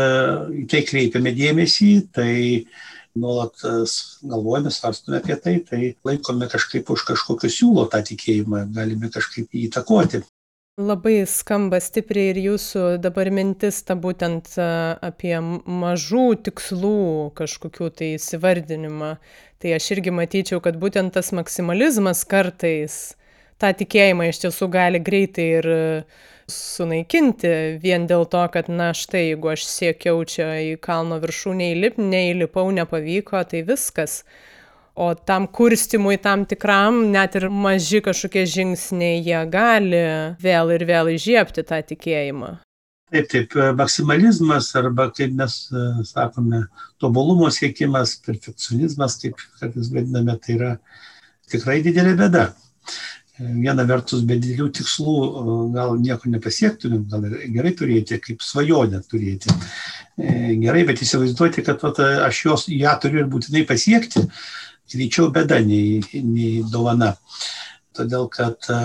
į tai kreipiame dėmesį, tai nuolat e, galvojame, svarstome apie tai, tai laikome kažkaip už kažkokio siūlo tą tikėjimą, galime kažkaip jį įtakoti. Labai skamba stipriai ir jūsų dabar mintis ta būtent e, apie mažų tikslų kažkokių tai įsivardinimą. Tai aš irgi matyčiau, kad būtent tas maksimalizmas kartais tą tikėjimą iš tiesų gali greitai ir sunaikinti vien dėl to, kad na štai, jeigu aš siekiau čia į kalno viršūnę įlipti, neįlipau, nepavyko, tai viskas o tam kurstymui tam tikram net ir maži kažkokie žingsniai jie gali vėl ir vėl įžiebti tą tikėjimą. Taip, taip, maksimalizmas arba, kaip mes e, sakome, tobulumo siekimas, perfekcionizmas, kaip kartais vadiname, tai yra tikrai didelė bėda. E, viena vertus, be didelių tikslų e, gal nieko nepasiektumėm, gal gerai turėti, kaip svajonę turėti. Gerai, bet įsivaizduoti, kad vat, aš jos, ją turiu ir būtinai pasiekti, greičiau bėda nei, nei dovana. Todėl, kad e,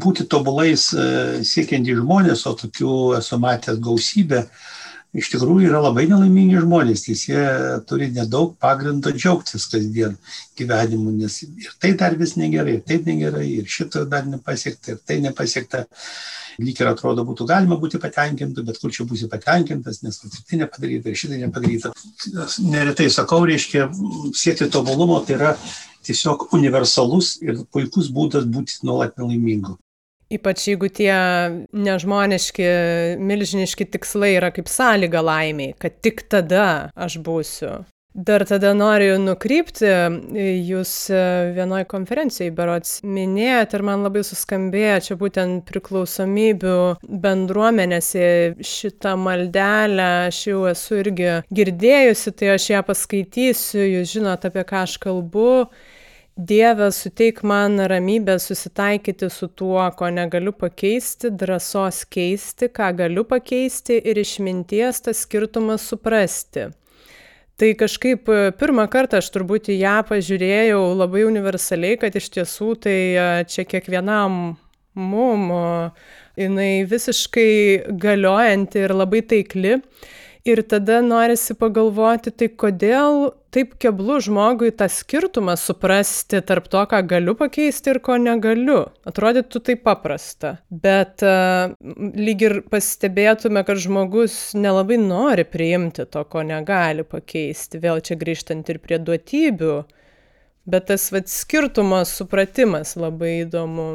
būti tobulais e, siekiantys žmonės, o tokių esu matęs gausybę, iš tikrųjų yra labai nelaimingi žmonės, nes jie turi nedaug pagrindo džiaugtis kasdien gyvenimu, nes ir tai dar vis negerai, ir tai negerai, ir šito dar nepasiekta, ir tai nepasiekta. Lyg ir atrodo būtų galima būti patenkintų, bet kur čia būsi patenkintas, nes tai nepadaryta, ir šitai nepadaryta. Neretai sakau, reiškia, siekti tobulumo tai yra tiesiog universalus ir puikus būdas būti nuolat nelaimingu. Ypač jeigu tie nežmoniški, milžiniški tikslai yra kaip sąlyga laimiai, kad tik tada aš būsiu. Dar tada noriu nukrypti, jūs vienoje konferencijoje berots minėjot ir man labai suskambėjo čia būtent priklausomybių bendruomenėse šitą maldelę, aš jau esu irgi girdėjusi, tai aš ją paskaitysiu, jūs žinot apie ką aš kalbu. Dieve, suteik man ramybę susitaikyti su tuo, ko negaliu pakeisti, drąsos keisti, ką galiu pakeisti ir išminties tą skirtumą suprasti. Tai kažkaip e, pirmą kartą aš turbūt į ją pažiūrėjau labai universaliai, kad iš tiesų tai e, čia kiekvienam mum jinai visiškai galiojanti ir labai taikli. Ir tada norisi pagalvoti, tai kodėl taip keblu žmogui tą skirtumą suprasti tarp to, ką galiu pakeisti ir ko negaliu. Atrodytų tai paprasta. Bet uh, lyg ir pastebėtume, kad žmogus nelabai nori priimti to, ko negali pakeisti. Vėl čia grįžtant ir prie duotybių. Bet tas vat, skirtumo supratimas labai įdomu.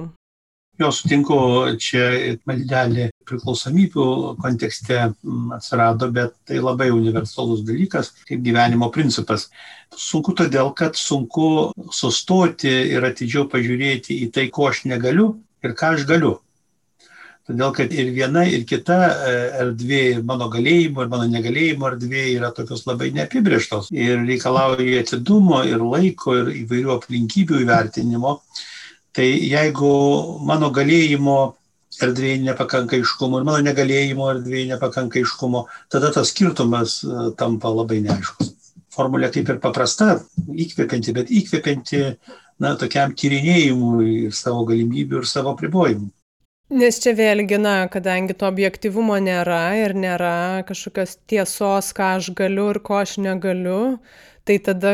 Jo sutinku, čia maldelė priklausomybių kontekste mm, atsirado, bet tai labai universalus dalykas, kaip gyvenimo principas. Sunku todėl, kad sunku sustoti ir atidžiau pažiūrėti į tai, ko aš negaliu ir ką aš galiu. Todėl, kad ir viena, ir kita e, erdvė, mano galėjimo ir mano negalėjimo erdvė yra tokios labai neapibrieštos ir reikalauja atidumo ir laiko ir įvairių aplinkybių įvertinimo. Tai jeigu mano galėjimo erdvėje nepakanka iškumo ir mano negalėjimo erdvėje nepakanka iškumo, tada tas skirtumas e, tampa labai neaiškus. Formulė kaip ir paprasta, įkvepianti, bet įkvepianti na, tokiam tyrinėjimui ir savo galimybių ir savo pribojimų. Nes čia vėlgi, na, kadangi to objektivumo nėra ir nėra kažkokios tiesos, ką aš galiu ir ko aš negaliu, tai tada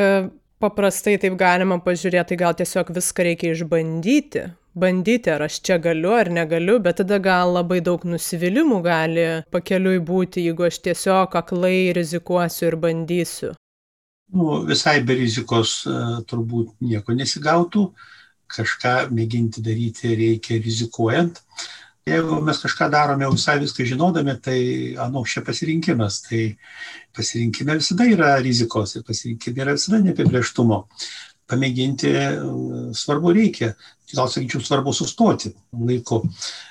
paprastai taip galima pažiūrėt, tai gal tiesiog viską reikia išbandyti. Bandyti, ar aš čia galiu ar negaliu, bet tada gal labai daug nusivylimų gali pakeliui būti, jeigu aš tiesiog aklai rizikuosiu ir bandysiu. nu, visai be rizikos e, turbūt nieko nesigautų, kažką mėginti daryti reikia rizikuojant. Jeigu mes kažką darome visai viską žinodami, tai, anu, čia pasirinkimas. Tai pasirinkime visada yra rizikos ir pasirinkime yra visada neapibrieštumo. Pamėginti svarbu reikia. Gal sakyčiau, svarbu sustoti laiku,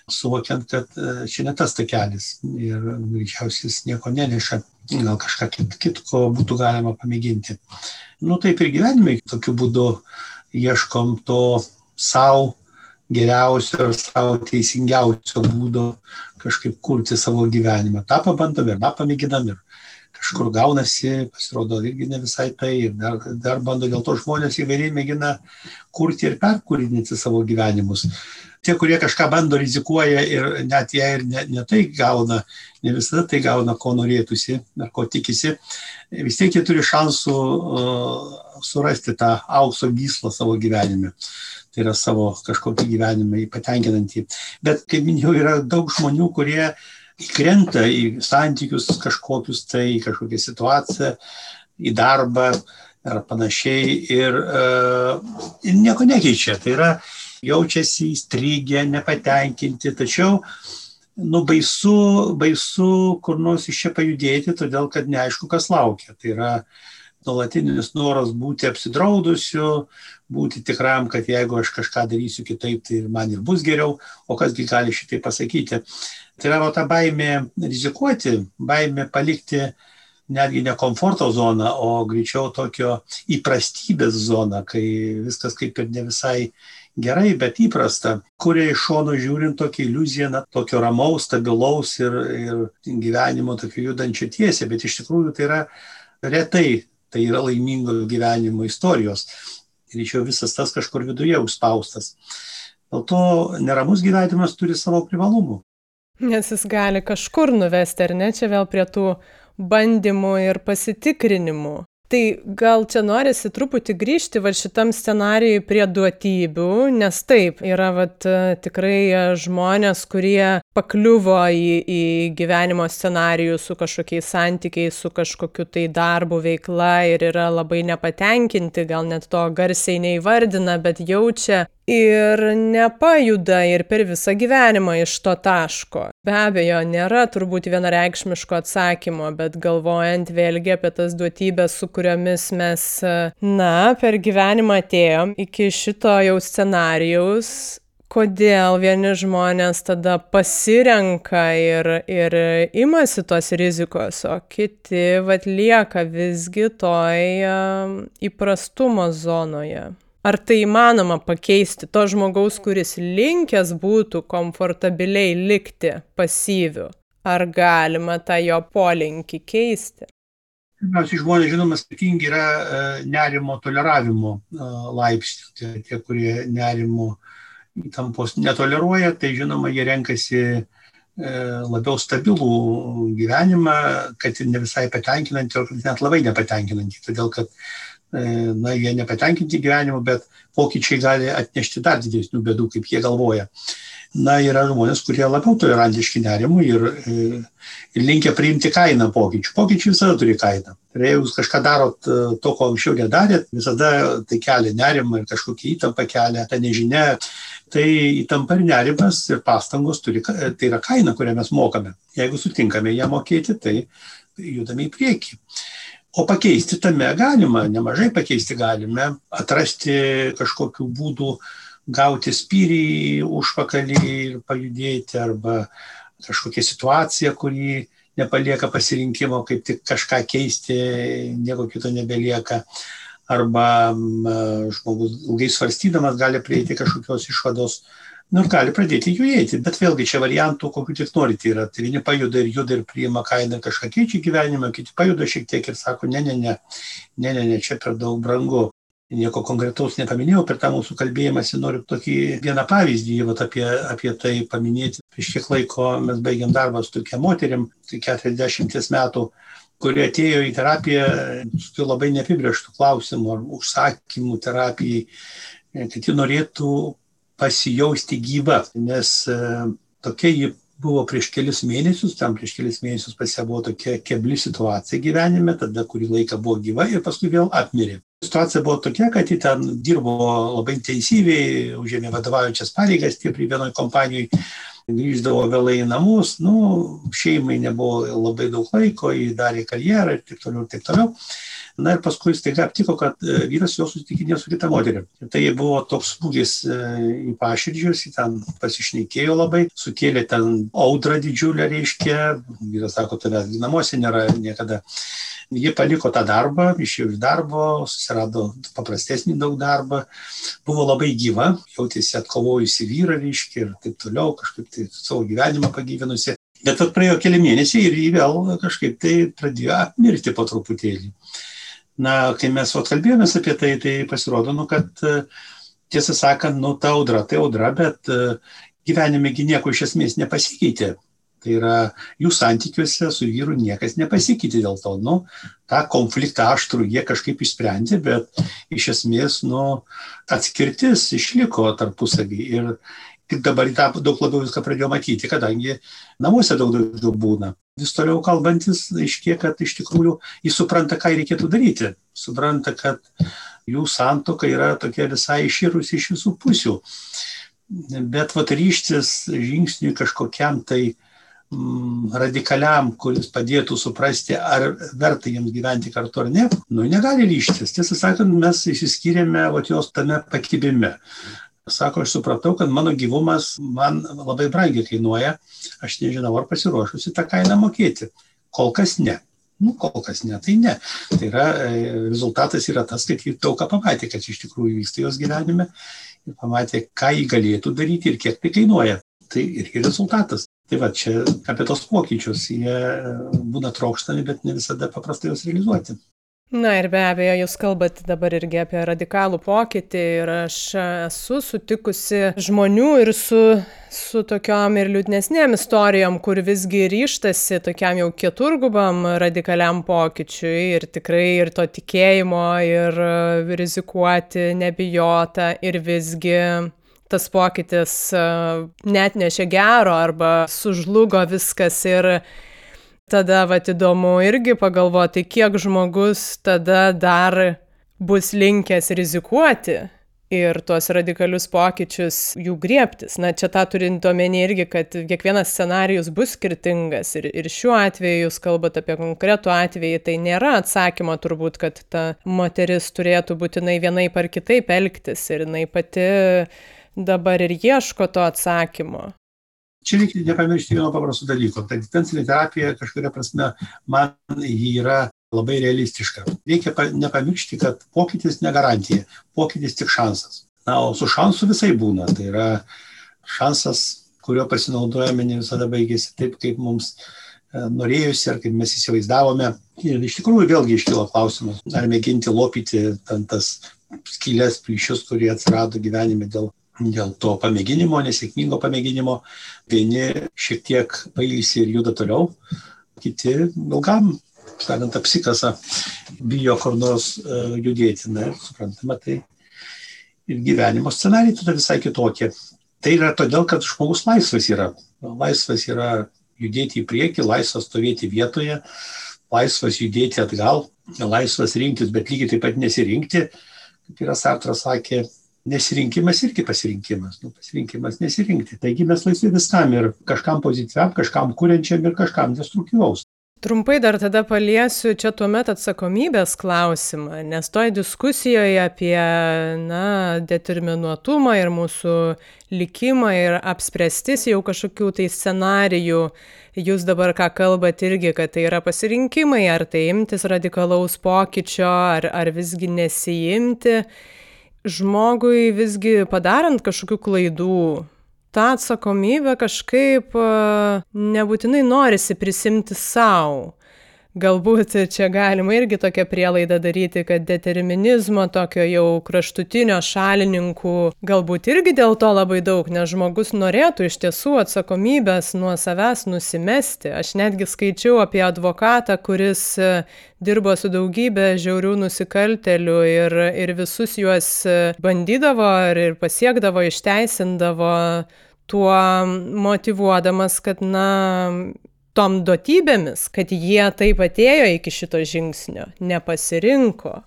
suvokiant, kad e, čia ne tas takelis ir greičiausiai jis nieko neneša. Gal kažką kit, kitko būtų galima pamėginti. Nu taip ir gyvenime tokiu būdu ieškom to savo geriausio ir savo teisingiausio būdo kažkaip kurti savo gyvenimą. Ta pabandom ir tą pamėginam ir kažkur gaunasi, pasirodo irgi ne visai tai ir dar, dar bando dėl to žmonės įvairiai mėgina kurti ir perkūrinti savo gyvenimus. Tie, kurie kažką bando, rizikuoja ir net jei ir ne, ne tai gauna, ne visada tai gauna, ko norėtųsi ar ko tikisi, vis tiek jie turi šansų uh, surasti tą aukso gyslą savo gyvenime tai yra savo kažkokį gyvenimą patenkinantį. Bet, kaip minėjau, yra daug žmonių, kurie įkrenta į santykius kažkokius tai, į kažkokią situaciją, į darbą ar panašiai ir, uh, ir nieko nekeičia. Tai yra jaučiasi įstrigę, nepatenkinti, tačiau nu, baisu, baisu kur nors iš čia pajudėti, todėl kad neaišku, kas laukia. Tai yra nuolatinis noras būti apsidraudusiu, būti tikram, kad jeigu aš kažką darysiu kitaip, tai man ir bus geriau, o kasgi gali šitai pasakyti. Tai yra ta baimė rizikuoti, baimė palikti netgi ne komforto zoną, o greičiau tokio įprastybės zoną, kai viskas kaip ir ne visai gerai, bet įprasta, kuria iš šono žiūrint tokia iliuzija, na, tokio ramaus, stabilaus ir, ir gyvenimo tokio judančio tiesiai, bet iš tikrųjų tai yra retai tai yra laimingo gyvenimo istorijos. Ir iš jo visas tas kažkur viduje užspaustas. Dėl to neramus gyvenimas turi savo privalumų. Nes jis gali kažkur nuvesti, ar ne, čia vėl prie tų bandymų ir pasitikrinimų. Tai gal čia norisi truputį grįžti va šitam scenarijui prie duotybių, nes taip, yra vat, tikrai žmonės, kurie pakliuvo į, į gyvenimo scenarijų su kažkokiais santykiais, su kažkokiu tai darbu, veikla ir yra labai nepatenkinti, gal net to garsiai neįvardina, bet jaučia ir nepajuda ir per visą gyvenimą iš to taško. Be abejo, nėra turbūt vienareikšmiško atsakymo, bet galvojant vėlgi apie tas duotybės, su kuriomis mes, na, per gyvenimą atėjom iki šito jau scenarijaus, kodėl vieni žmonės tada pasirenka ir, ir imasi tos rizikos, o kiti vat lieka visgi toj įprastumo zonoje. Ar tai įmanoma pakeisti to žmogaus, kuris linkęs būtų komfortabiliai likti pasyviu? Ar galima tą jo polinkį keisti? Pirmiausia, žmonės, žinoma, skirtingi yra e, nerimo toleravimo e, laipsnių. Tai tie, kurie nerimo įtampos netoleruoja, tai žinoma, jie renkasi e, labiau stabilų gyvenimą, kad ne visai patenkinantį, o net labai nepatenkinantį, todėl kad na, jie nepatenkinti gyvenimu, bet pokyčiai gali atnešti dar didesnių bėdų, kaip jie galvoja. Na, yra žmonės, kurie labiau tolerantiški nerimui ir, ir, ir linkia priimti kainą pokyčių. Pokyčiai visada turi kainą. Ir jeigu jūs kažką darot e, to, ko anksčiau nedarėt, visada tai kelia nerimą ir kažkokia įtampa kelia, ta nežinia. Tai įtampa ir nerimas ir pastangos turi, tai yra kaina, kurią mes mokame. Jeigu sutinkame ją mokėti, tai judame į priekį. O pakeisti tame galima, nemažai pakeisti galime, atrasti kažkokių būdų, gauti spyrį užpakalį ir pajudėti, arba kažkokia situacija, kuri nepalieka pasirinkimo, kaip tik kažką keisti, nieko kito nebelieka. Arba žmogus ilgai svarstydamas gali prieiti kažkokios išvados, nu ir gali pradėti judėti. Bet vėlgi čia variantų, kokiu tik norite yra. Tai vieni pajuda ir juda ir priima kainą ir kažką keičia gyvenimą, kiti pajuda šiek tiek ir sako, ne, ne, ne, ne, ne, ne, čia per daug brangu. Nieko konkretaus nepaminėjau per tą mūsų kalbėjimąsi, noriu tokį vieną pavyzdį vat, apie, apie tai paminėti. Prieš kiek laiko mes baigėm darbą su tokia moterim, tai 40 metų, kurie atėjo į terapiją su labai neapibrieštų klausimų ar užsakymų terapijai, kad ji norėtų pasijausti gyva, nes e, tokia ji buvo prieš kelius mėnesius, tam prieš kelius mėnesius pas ją buvo tokia kebli situacija gyvenime, tada kurį laiką buvo gyva ir paskui vėl apmirė. Situacija buvo tokia, kad ji ten dirbo labai intensyviai, užėmė vadovaujančias pareigas, tie prie vienoje kompanijoje grįždavo vėlai į namus, nu, šeimai nebuvo labai daug laiko, jį darė karjerą ir taip toliau, ir taip toliau. Na ir paskui staiga aptiko, kad e, vyras jau susitikinėjo su kita moterimi. Tai buvo toks smūgis e, į paširdžius, jį ten pasišnekėjo labai, sukėlė ten audrą didžiulę, reiškia, vyras sako, tavęs namuose nėra niekada. Ji paliko tą darbą, išėjo iš darbo, susirado paprastesnį daug darbą, buvo labai gyva, jautėsi atkovojusi vyrą, reiškia, ir taip toliau, kažkaip tai savo gyvenimą pagyvenusi. Bet praėjo keli mėnesiai ir jį vėl kažkaip tai pradėjo mirti po truputėlį na, kai mes atkalbėjomės apie tai, tai pasirodo, nu, kad tiesą sakant, nu, ta audra, tai audra, bet gyvenime nieko iš esmės nepasikeitė. Tai yra jų santykiuose su vyru niekas nepasikeitė dėl to, nu, tą konfliktą aštrų jie kažkaip išsprendė, bet iš esmės, nu, atskirtis išliko tarpusavį. Ir, tik dabar tą daug labiau viską pradėjo matyti, kadangi namuose daug daugiau būna. Vis toliau kalbantis, aiškiai, kad iš tikrųjų jis supranta, ką reikėtų daryti. Supranta, kad jų santoka yra tokia visai iširusi iš visų pusių. Bet vat ryštis žingsniui kažkokiam tai mm, radikaliam, kuris padėtų suprasti, ar verta jiems gyventi kartu ar ne, nu negali ryštis. Tiesą sakant, mes išsiskyrėme vat jos tame pakibime. Sako, aš supratau, kad mano gyvumas man labai brangiai kainuoja, aš nežinau, ar pasiruošusi tą kainą mokėti. Kol kas ne. Nu, kol kas ne, tai ne. Tai yra, e, rezultatas yra tas, kad jį daug ką pamatė, kas iš tikrųjų vyksta jos gyvenime ir pamatė, ką jį galėtų daryti ir kiek tai kainuoja. Tai irgi rezultatas. Tai va, čia apie tos pokyčius, jie būna trokštami, bet ne visada paprastai juos realizuoti. Na ir be abejo, jūs kalbate dabar irgi apie radikalų pokytį ir aš esu sutikusi žmonių ir su, su tokiom ir liūdnesnėm istorijom, kur visgi ryštasi tokiam jau keturgubam radikaliam pokyčiui ir tikrai ir to tikėjimo, ir rizikuoti, nebijota ir visgi tas pokytis net nešė gero arba sužlugo viskas ir tada vat įdomu irgi pagalvoti, kiek žmogus tada dar bus linkęs rizikuoti ir tuos radikalius pokyčius jų griebtis. Na, čia tą turint omeny irgi, kad kiekvienas scenarius bus skirtingas ir, ir šiuo atveju jūs kalbate apie konkretų atvejį, tai nėra atsakymo turbūt, kad ta moteris turėtų būtinai vienaip ar kitaip elgtis ir jinai pati dabar ir ieško to atsakymo. Čia reikia nepamiršti vieno paprasto dalyko. Tai distancinė terapija kažkuria prasme man jį yra labai realistiška. Reikia nepamiršti, kad pokytis ne garantija, pokytis tik šansas. Na, o su šansu visai būna. Tai yra šansas, kurio pasinaudojame, ne visada baigėsi taip, kaip mums e, norėjusi ar kaip mes įsivaizdavome. Ir iš tikrųjų vėlgi iškilo klausimas, ar mėginti lopyti tas skylės plyšius, kurie atsirado gyvenime dėl dėl to pamėginimo, nesėkmingo pamėginimo. Vieni šiek tiek pailsi ir juda toliau, kiti ilgam, sakant, apsikasa, bijo kur nors uh, judėti. Na suprantama, tai ir gyvenimo scenarijai tada visai kitokie. Tai yra todėl, kad žmogus laisvas yra. Laisvas yra judėti į priekį, laisvas stovėti vietoje, laisvas judėti atgal, laisvas rinktis, bet lygiai taip pat nesirinkti, kaip yra Sartras sakė, nesirinkimas irgi pasirinkimas, nu, pasirinkimas nesirinkti. Taigi mes laisvi viskam ir kažkam pozityviam, kažkam kuriančiam ir kažkam destruktyvaus. Trumpai dar tada paliesiu čia tuomet atsakomybės klausimą, nes toj diskusijoje apie, na, determinuotumą ir mūsų likimą ir apspręstis jau kažkokių tai scenarijų, jūs dabar ką kalbat irgi, kad tai yra pasirinkimai, ar tai imtis radikalaus pokyčio, ar, ar visgi nesijimti žmogui visgi padarant kažkokių klaidų, tą atsakomybę kažkaip nebūtinai norisi prisimti savo. Galbūt čia galima irgi tokią prielaidą daryti, kad determinizmo tokio jau kraštutinio šalininkų galbūt irgi dėl to labai daug, nes žmogus norėtų iš tiesų atsakomybės nuo savęs nusimesti. Aš netgi skaičiau apie advokatą, kuris e, dirbo su daugybė žiaurių nusikaltelių ir, ir visus juos e, bandydavo ir pasiekdavo, išteisindavo tuo motivuodamas, kad, na, tom duotybėmis, kad jie taip atėjo iki šito žingsnio, nepasirinko.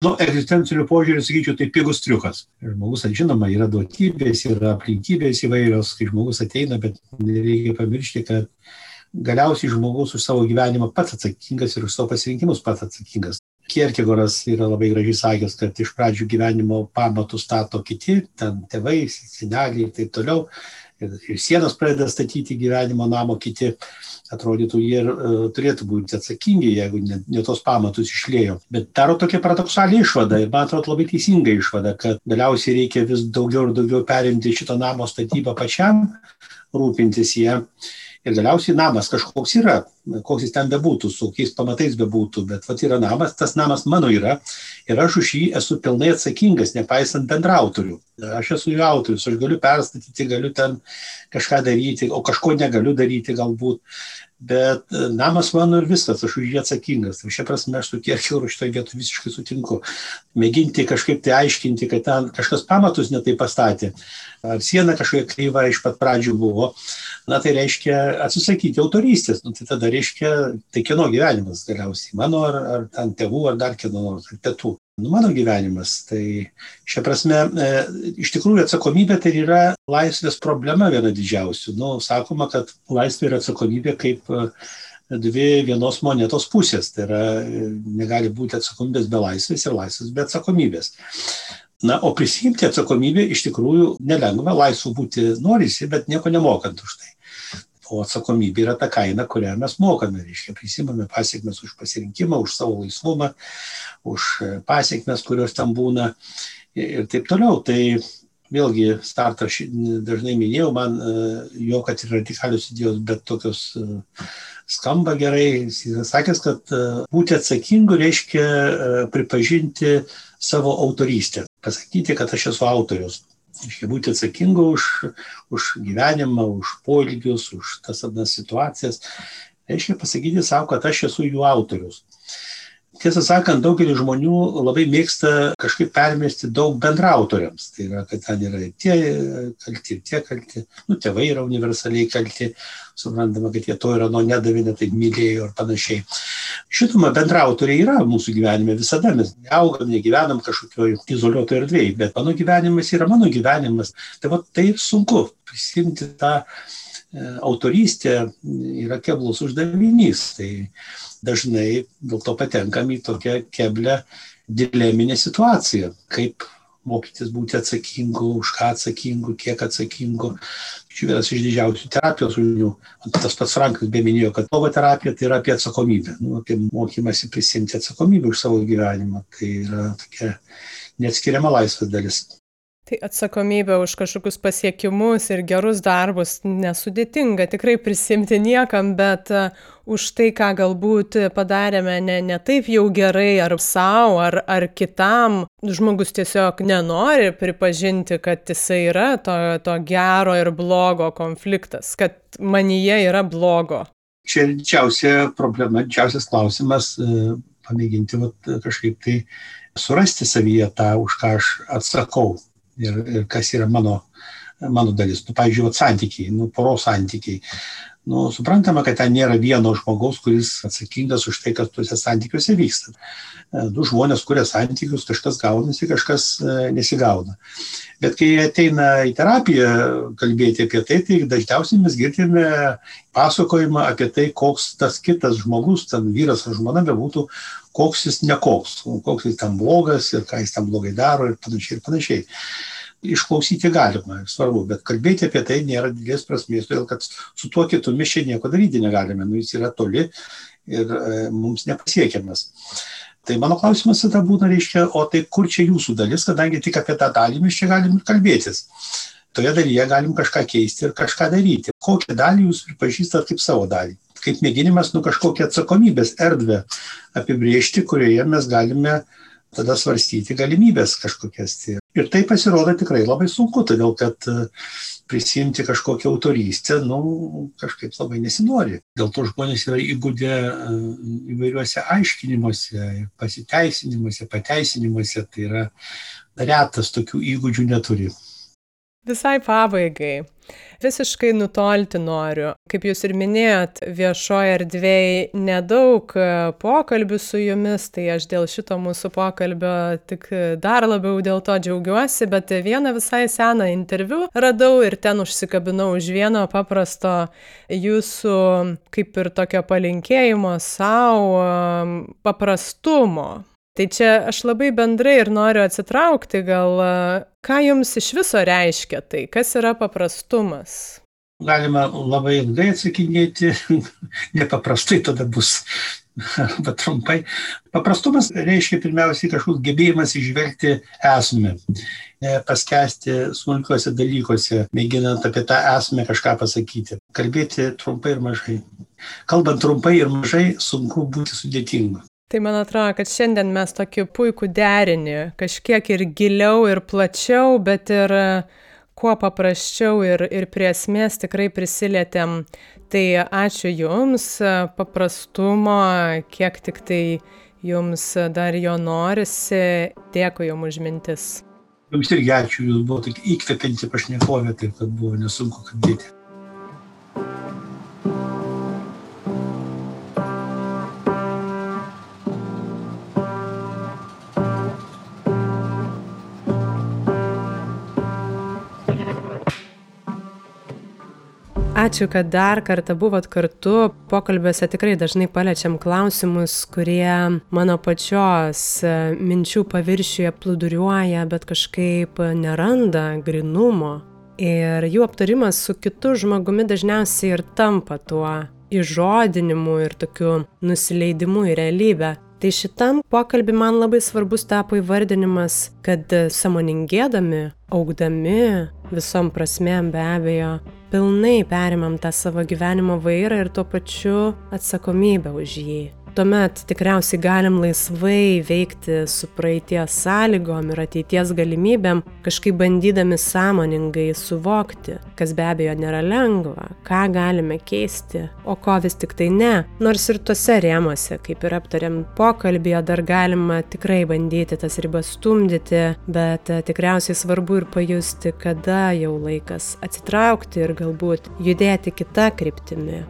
Nu, egzistencinių požiūrį, sakyčiau, tai pigus triukas. Žmogus, žinoma, yra duotybės, yra aplinkybės įvairios, kai žmogus ateina, bet nereikia pamiršti, kad galiausiai žmogus už savo gyvenimą pats atsakingas ir už savo pasirinkimus pats atsakingas. Kierkegoras yra labai gražiai sakęs, kad iš pradžių gyvenimo pamatus stato kiti, ten tėvai, seneliai ir taip toliau. Ir, ir sienas pradeda statyti gyvenimo namo kiti. Atrodytų, jie ir uh, turėtų būti atsakingi, jeigu ne, ne tos pamatus išlėjo. Bet daro tokia paradoksalią išvadą ir man atrodo labai teisinga išvada, kad galiausiai reikia vis daugiau ir daugiau perimti šito namo statybą pačiam, rūpintis jie. Ir galiausiai namas kažkoks yra, koks jis ten bebūtų, su kokiais pamatais bebūtų, bet vat yra namas, tas namas mano yra ir aš už jį esu pilnai atsakingas, nepaisant bendrautorių. Aš esu jų autorius, aš galiu perstatyti, galiu ten kažką daryti, o kažko negaliu daryti galbūt bet e, namas mano ir viskas, aš už jį atsakingas. Ir šia prasme aš su Kierkegaru šitoje vietoje visiškai sutinku. Mėginti kažkaip tai aiškinti, kad ten kažkas pamatus netai pastatė, ar siena kažkokia kreiva iš pat pradžių buvo, na tai reiškia atsisakyti autorystės. Nu, tai tada reiškia, tai kieno gyvenimas galiausiai, mano ar, ar ten tėvų, ar dar kieno nors, ar tėtų nu, mano gyvenimas. Tai šia prasme, e, iš tikrųjų atsakomybė tai yra laisvės problema viena didžiausių. Nu, sakoma, kad laisvė ir atsakomybė kaip e, dvi vienos monetos pusės. Tai yra, e, negali būti atsakomybės be laisvės ir laisvės be atsakomybės. Na, o prisimti atsakomybę iš tikrųjų nelengva, laisvų būti norisi, bet nieko nemokant už tai o atsakomybė yra ta kaina, kurią mes mokame, reiškia, prisimame pasiekmes už pasirinkimą, už savo laisvumą, už e, pasiekmes, kurios tam būna ir taip toliau. Tai vėlgi startą aš dažnai minėjau, man e, jo, kad ir radikalius idėjos, bet tokios e, skamba gerai. Jis yra sakęs, kad būti atsakingu reiškia pripažinti savo autorystę, pasakyti, kad aš esu autorius. Reiškia būti atsakingu už, už gyvenimą, už poelgius, už tas anas situacijas. Reiškia pasakyti savo, kad aš esu jų autorius tiesą sakant, daugelis žmonių labai mėgsta kažkaip permesti daug bendrautoriams. Tai yra, kad ten yra ir tie kalti, ir tie kalti, nu, tėvai yra universaliai kalti, suprantama, kad jie to yra nuo nedavė, netaip mylėjo ir panašiai. Šituma bendrautoriai yra mūsų gyvenime visada, mes neaugam, negyvenam kažkokioje izoliuotoje erdvėje, bet mano gyvenimas yra mano gyvenimas. Tai va tai sunku prisimti tą e, autorystę yra keblus uždavinys. Tai dažnai dėl to patenkam į tokią keblę dileminę situaciją, kaip mokytis būti atsakingu, už ką atsakingu, kiek atsakingu. Čia vienas iš didžiausių terapijos žmonių. Tas pats Frankas be minėjo, kad logoterapija tai yra apie atsakomybę, nu, apie mokymasi prisimti atsakomybę už savo gyvenimą. Tai yra tokia neatskiriama laisvės dalis. Tai atsakomybė už kažkokius pasiekimus ir gerus darbus nesudėtinga tikrai prisimti niekam, bet uh, už tai, ką galbūt padarėme ne, ne taip jau gerai ar savo, ar, ar kitam, žmogus tiesiog nenori pripažinti, kad jisai yra to, to gero ir blogo konfliktas, kad manyje yra blogo. Čia didžiausia problema, didžiausias klausimas uh, pamėginti vat, kažkaip tai surasti savyje tą, už ką aš atsakau ir, ir kas yra mano, mano dalis. Nu, pavyzdžiui, vat, santykiai, nu, poros santykiai. Nu, suprantama, kad ten nėra vieno žmogaus, kuris atsakingas už tai, kas tuose santykiuose vyksta. E, du žmonės kuria santykius, kažkas gaunasi, kažkas e, nesigauna. Bet kai ateina į terapiją kalbėti apie tai, tai dažniausiai mes girdime pasakojimą apie tai, koks tas kitas žmogus, ten vyras ar žmona bebūtų, koks jis nekoks, koks jis ten blogas ir ką jis ten blogai daro ir panašiai ir panašiai. Išklausyti galima, svarbu, bet kalbėti apie tai nėra didelės prasmės, todėl kad su tuo kitu mes čia nieko daryti negalime, nu, jis yra toli ir e, mums nepasiekiamas. Tai mano klausimas tada būna, reiškia, o tai kur čia jūsų dalis, kadangi tik apie tą dalį mes čia galim kalbėtis. Toje dalyje galim kažką keisti ir kažką daryti. Kokią dalį jūs pripažįstat kaip savo dalį? kaip mėginimas nu kažkokią atsakomybės erdvę apibriežti, kurioje mes galime tada svarstyti galimybės kažkokias. Tai. Ir tai pasirodo tikrai labai sunku, todėl kad e, prisimti kažkokią autorystę, nu, kažkaip labai nesinori. Dėl to žmonės yra įgūdę e, įvairiuose aiškinimuose, pasiteisinimuose, pateisinimuose, tai yra retas tokių įgūdžių neturi. Visai pabaigai. Visiškai nutolti noriu. Kaip jūs ir minėjot, viešoje erdvėje nedaug e, pokalbių su jumis, tai aš dėl šito mūsų pokalbio tik dar labiau dėl to džiaugiuosi, bet vieną visai seną interviu radau ir ten užsikabinau už vieno paprasto jūsų kaip ir tokio palinkėjimo savo paprastumo Tai čia aš labai bendrai ir noriu atsitraukti, gal ką jums iš viso reiškia tai, kas yra paprastumas? Galima labai ilgai atsakinėti, nepaprastai tada bus, arba trumpai. Paprastumas reiškia pirmiausiai kažkoks gebėjimas išvelgti esmę, paskesti smulkiuose dalykuose, mėginant apie tą esmę kažką pasakyti. Kalbėti trumpai ir mažai. Kalbant trumpai ir mažai, sunku būti sudėtingu. Tai man atrodo, kad šiandien mes tokį puikų derinį, kažkiek ir giliau, ir plačiau, bet ir e, kuo paprasčiau ir, ir prie esmės tikrai prisilietėm. Tai ačiū Jums, e, paprastumo, kiek tik tai Jums dar jo norisi, dėkui Jums už mintis. Jums irgi ačiū, Jūs buvote įkvepianti pašnekovė, taip kad buvo nesunku kalbėti. Ačiū, kad dar kartą buvot kartu. Pokalbiuose tikrai dažnai paliečiam klausimus, kurie mano pačios e, minčių paviršiuje pluduriuoja, bet kažkaip neranda grinumo. Ir jų aptarimas su kitu žmogumi dažniausiai ir tampa tuo įžodinimu ir tokiu nusileidimu į realybę. Tai šitam pokalbį man labai svarbus tapo įvardinimas, kad samoningėdami, augdami visom prasmėm be abejo, pilnai perimam tą savo gyvenimo vairą ir tuo pačiu atsakomybę už jį tuomet tikriausiai galim laisvai veikti su praeities sąlygom ir ateities galimybėm, kažkaip bandydami sąmoningai suvokti, kas be abejo nėra lengva, ką galime keisti, o ko vis tik tai ne. Nors ir tuose rėmose, kaip ir aptariam pokalbėje, dar galima tikrai bandyti tas ribas stumdyti, bet e, tikriausiai svarbu ir pajusti, kada jau laikas atsitraukti ir galbūt judėti kitą kryptimį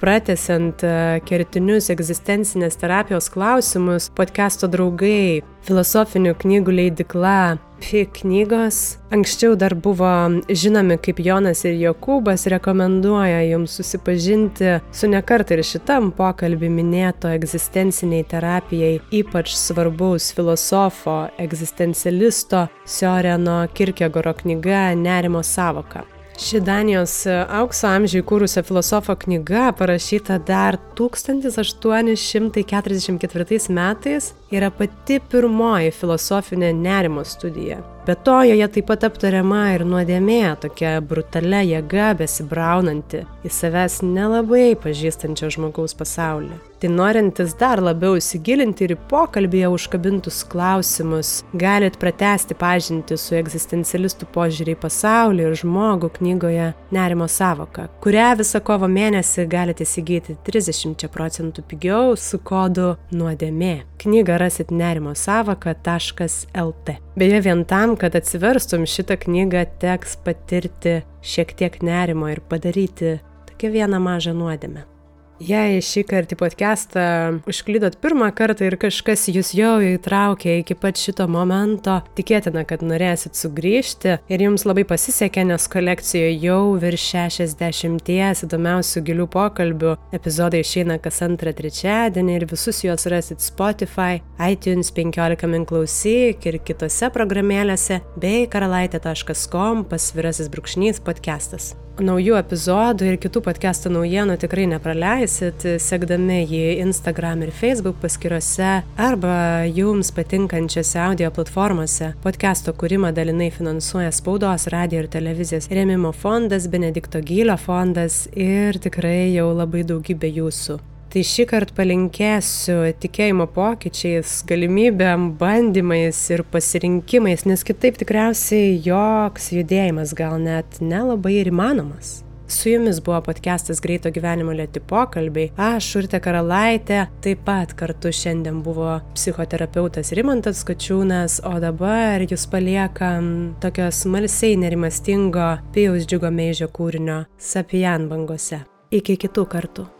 pratesiant e, kertinius egzistencinės terapijos klausimus, podcast'o draugai, filosofinių knygų leidikla, Pi knygos anksčiau dar buvo žinomi kaip Jonas ir Jokūbas rekomenduoja jums susipažinti su nekart ir šitam pokalbį minėto egzistenciniai terapijai ypač svarbaus filosofo, egzistencialisto Sioreno Kirkegoro knyga Nerimo savoka. Ši Danijos aukso amžiai kūrusio filosofo knyga, parašyta dar 1844 metais, yra pati pirmoji filosofinė nerimo studija. Be to, joje taip pat aptariama ir nuodėmė, tokia brutalia jėga besibraunanti į savęs nelabai pažįstančio žmogaus pasaulį. Tai norintis dar labiau įsigilinti ir į pokalbėje užkabintus klausimus, galit pratesti pažinti su egzistencialistų požiūrį į pasaulį ir žmogų knygoje Nerimo savoka, kurią visą kovo mėnesį galite įsigyti 30 procentų pigiau su kodu nuodėmė. Knygą rasit nerimosavoka.lt. Beje, vien tam, kad atsiverstum šitą knygą, teks patirti šiek tiek nerimo ir padaryti tokią vieną mažą nuodėmę. Jei šį kartą į podcastą užklydot pirmą kartą ir kažkas jūs jau įtraukė iki pat šito momento, tikėtina, kad norėsit sugrįžti ir jums labai pasisekė, nes kolekcijoje jau virš 60 įdomiausių gilių pokalbių. Epizodai išeina kas antrą trečiadienį ir visus juos rasit Spotify, iTunes 15 min klausyk ir kitose programėlėse bei karalaitė.com pasvirasis brūkšnys podcastas naujų epizodų ir kitų podcast'o naujienų tikrai nepraleisit, sekdami jį Instagram ir Facebook paskyrose arba jums patinkančiose audio platformose. Podcast'o kūrimą dalinai finansuoja spaudos, radio ir televizijos rėmimo fondas, Benedikto Gylio fondas ir tikrai jau labai daugybė jūsų. Tai šį kartą palinkėsiu tikėjimo pokyčiais, galimybėm, bandymais ir pasirinkimais, nes kitaip tikriausiai joks judėjimas gal net nelabai ir įmanomas. Su jumis buvo podcastas Greito gyvenimo lėti pokalbiai. Aš, Urte Karalaitė, taip pat kartu šiandien buvo psichoterapeutas Rimantas Kačiūnas, o dabar jūs paliekam tokio smalsiai nerimastingo Pijaus džiugo meižio kūrinio Sapijan bangose. Iki kitų kartų.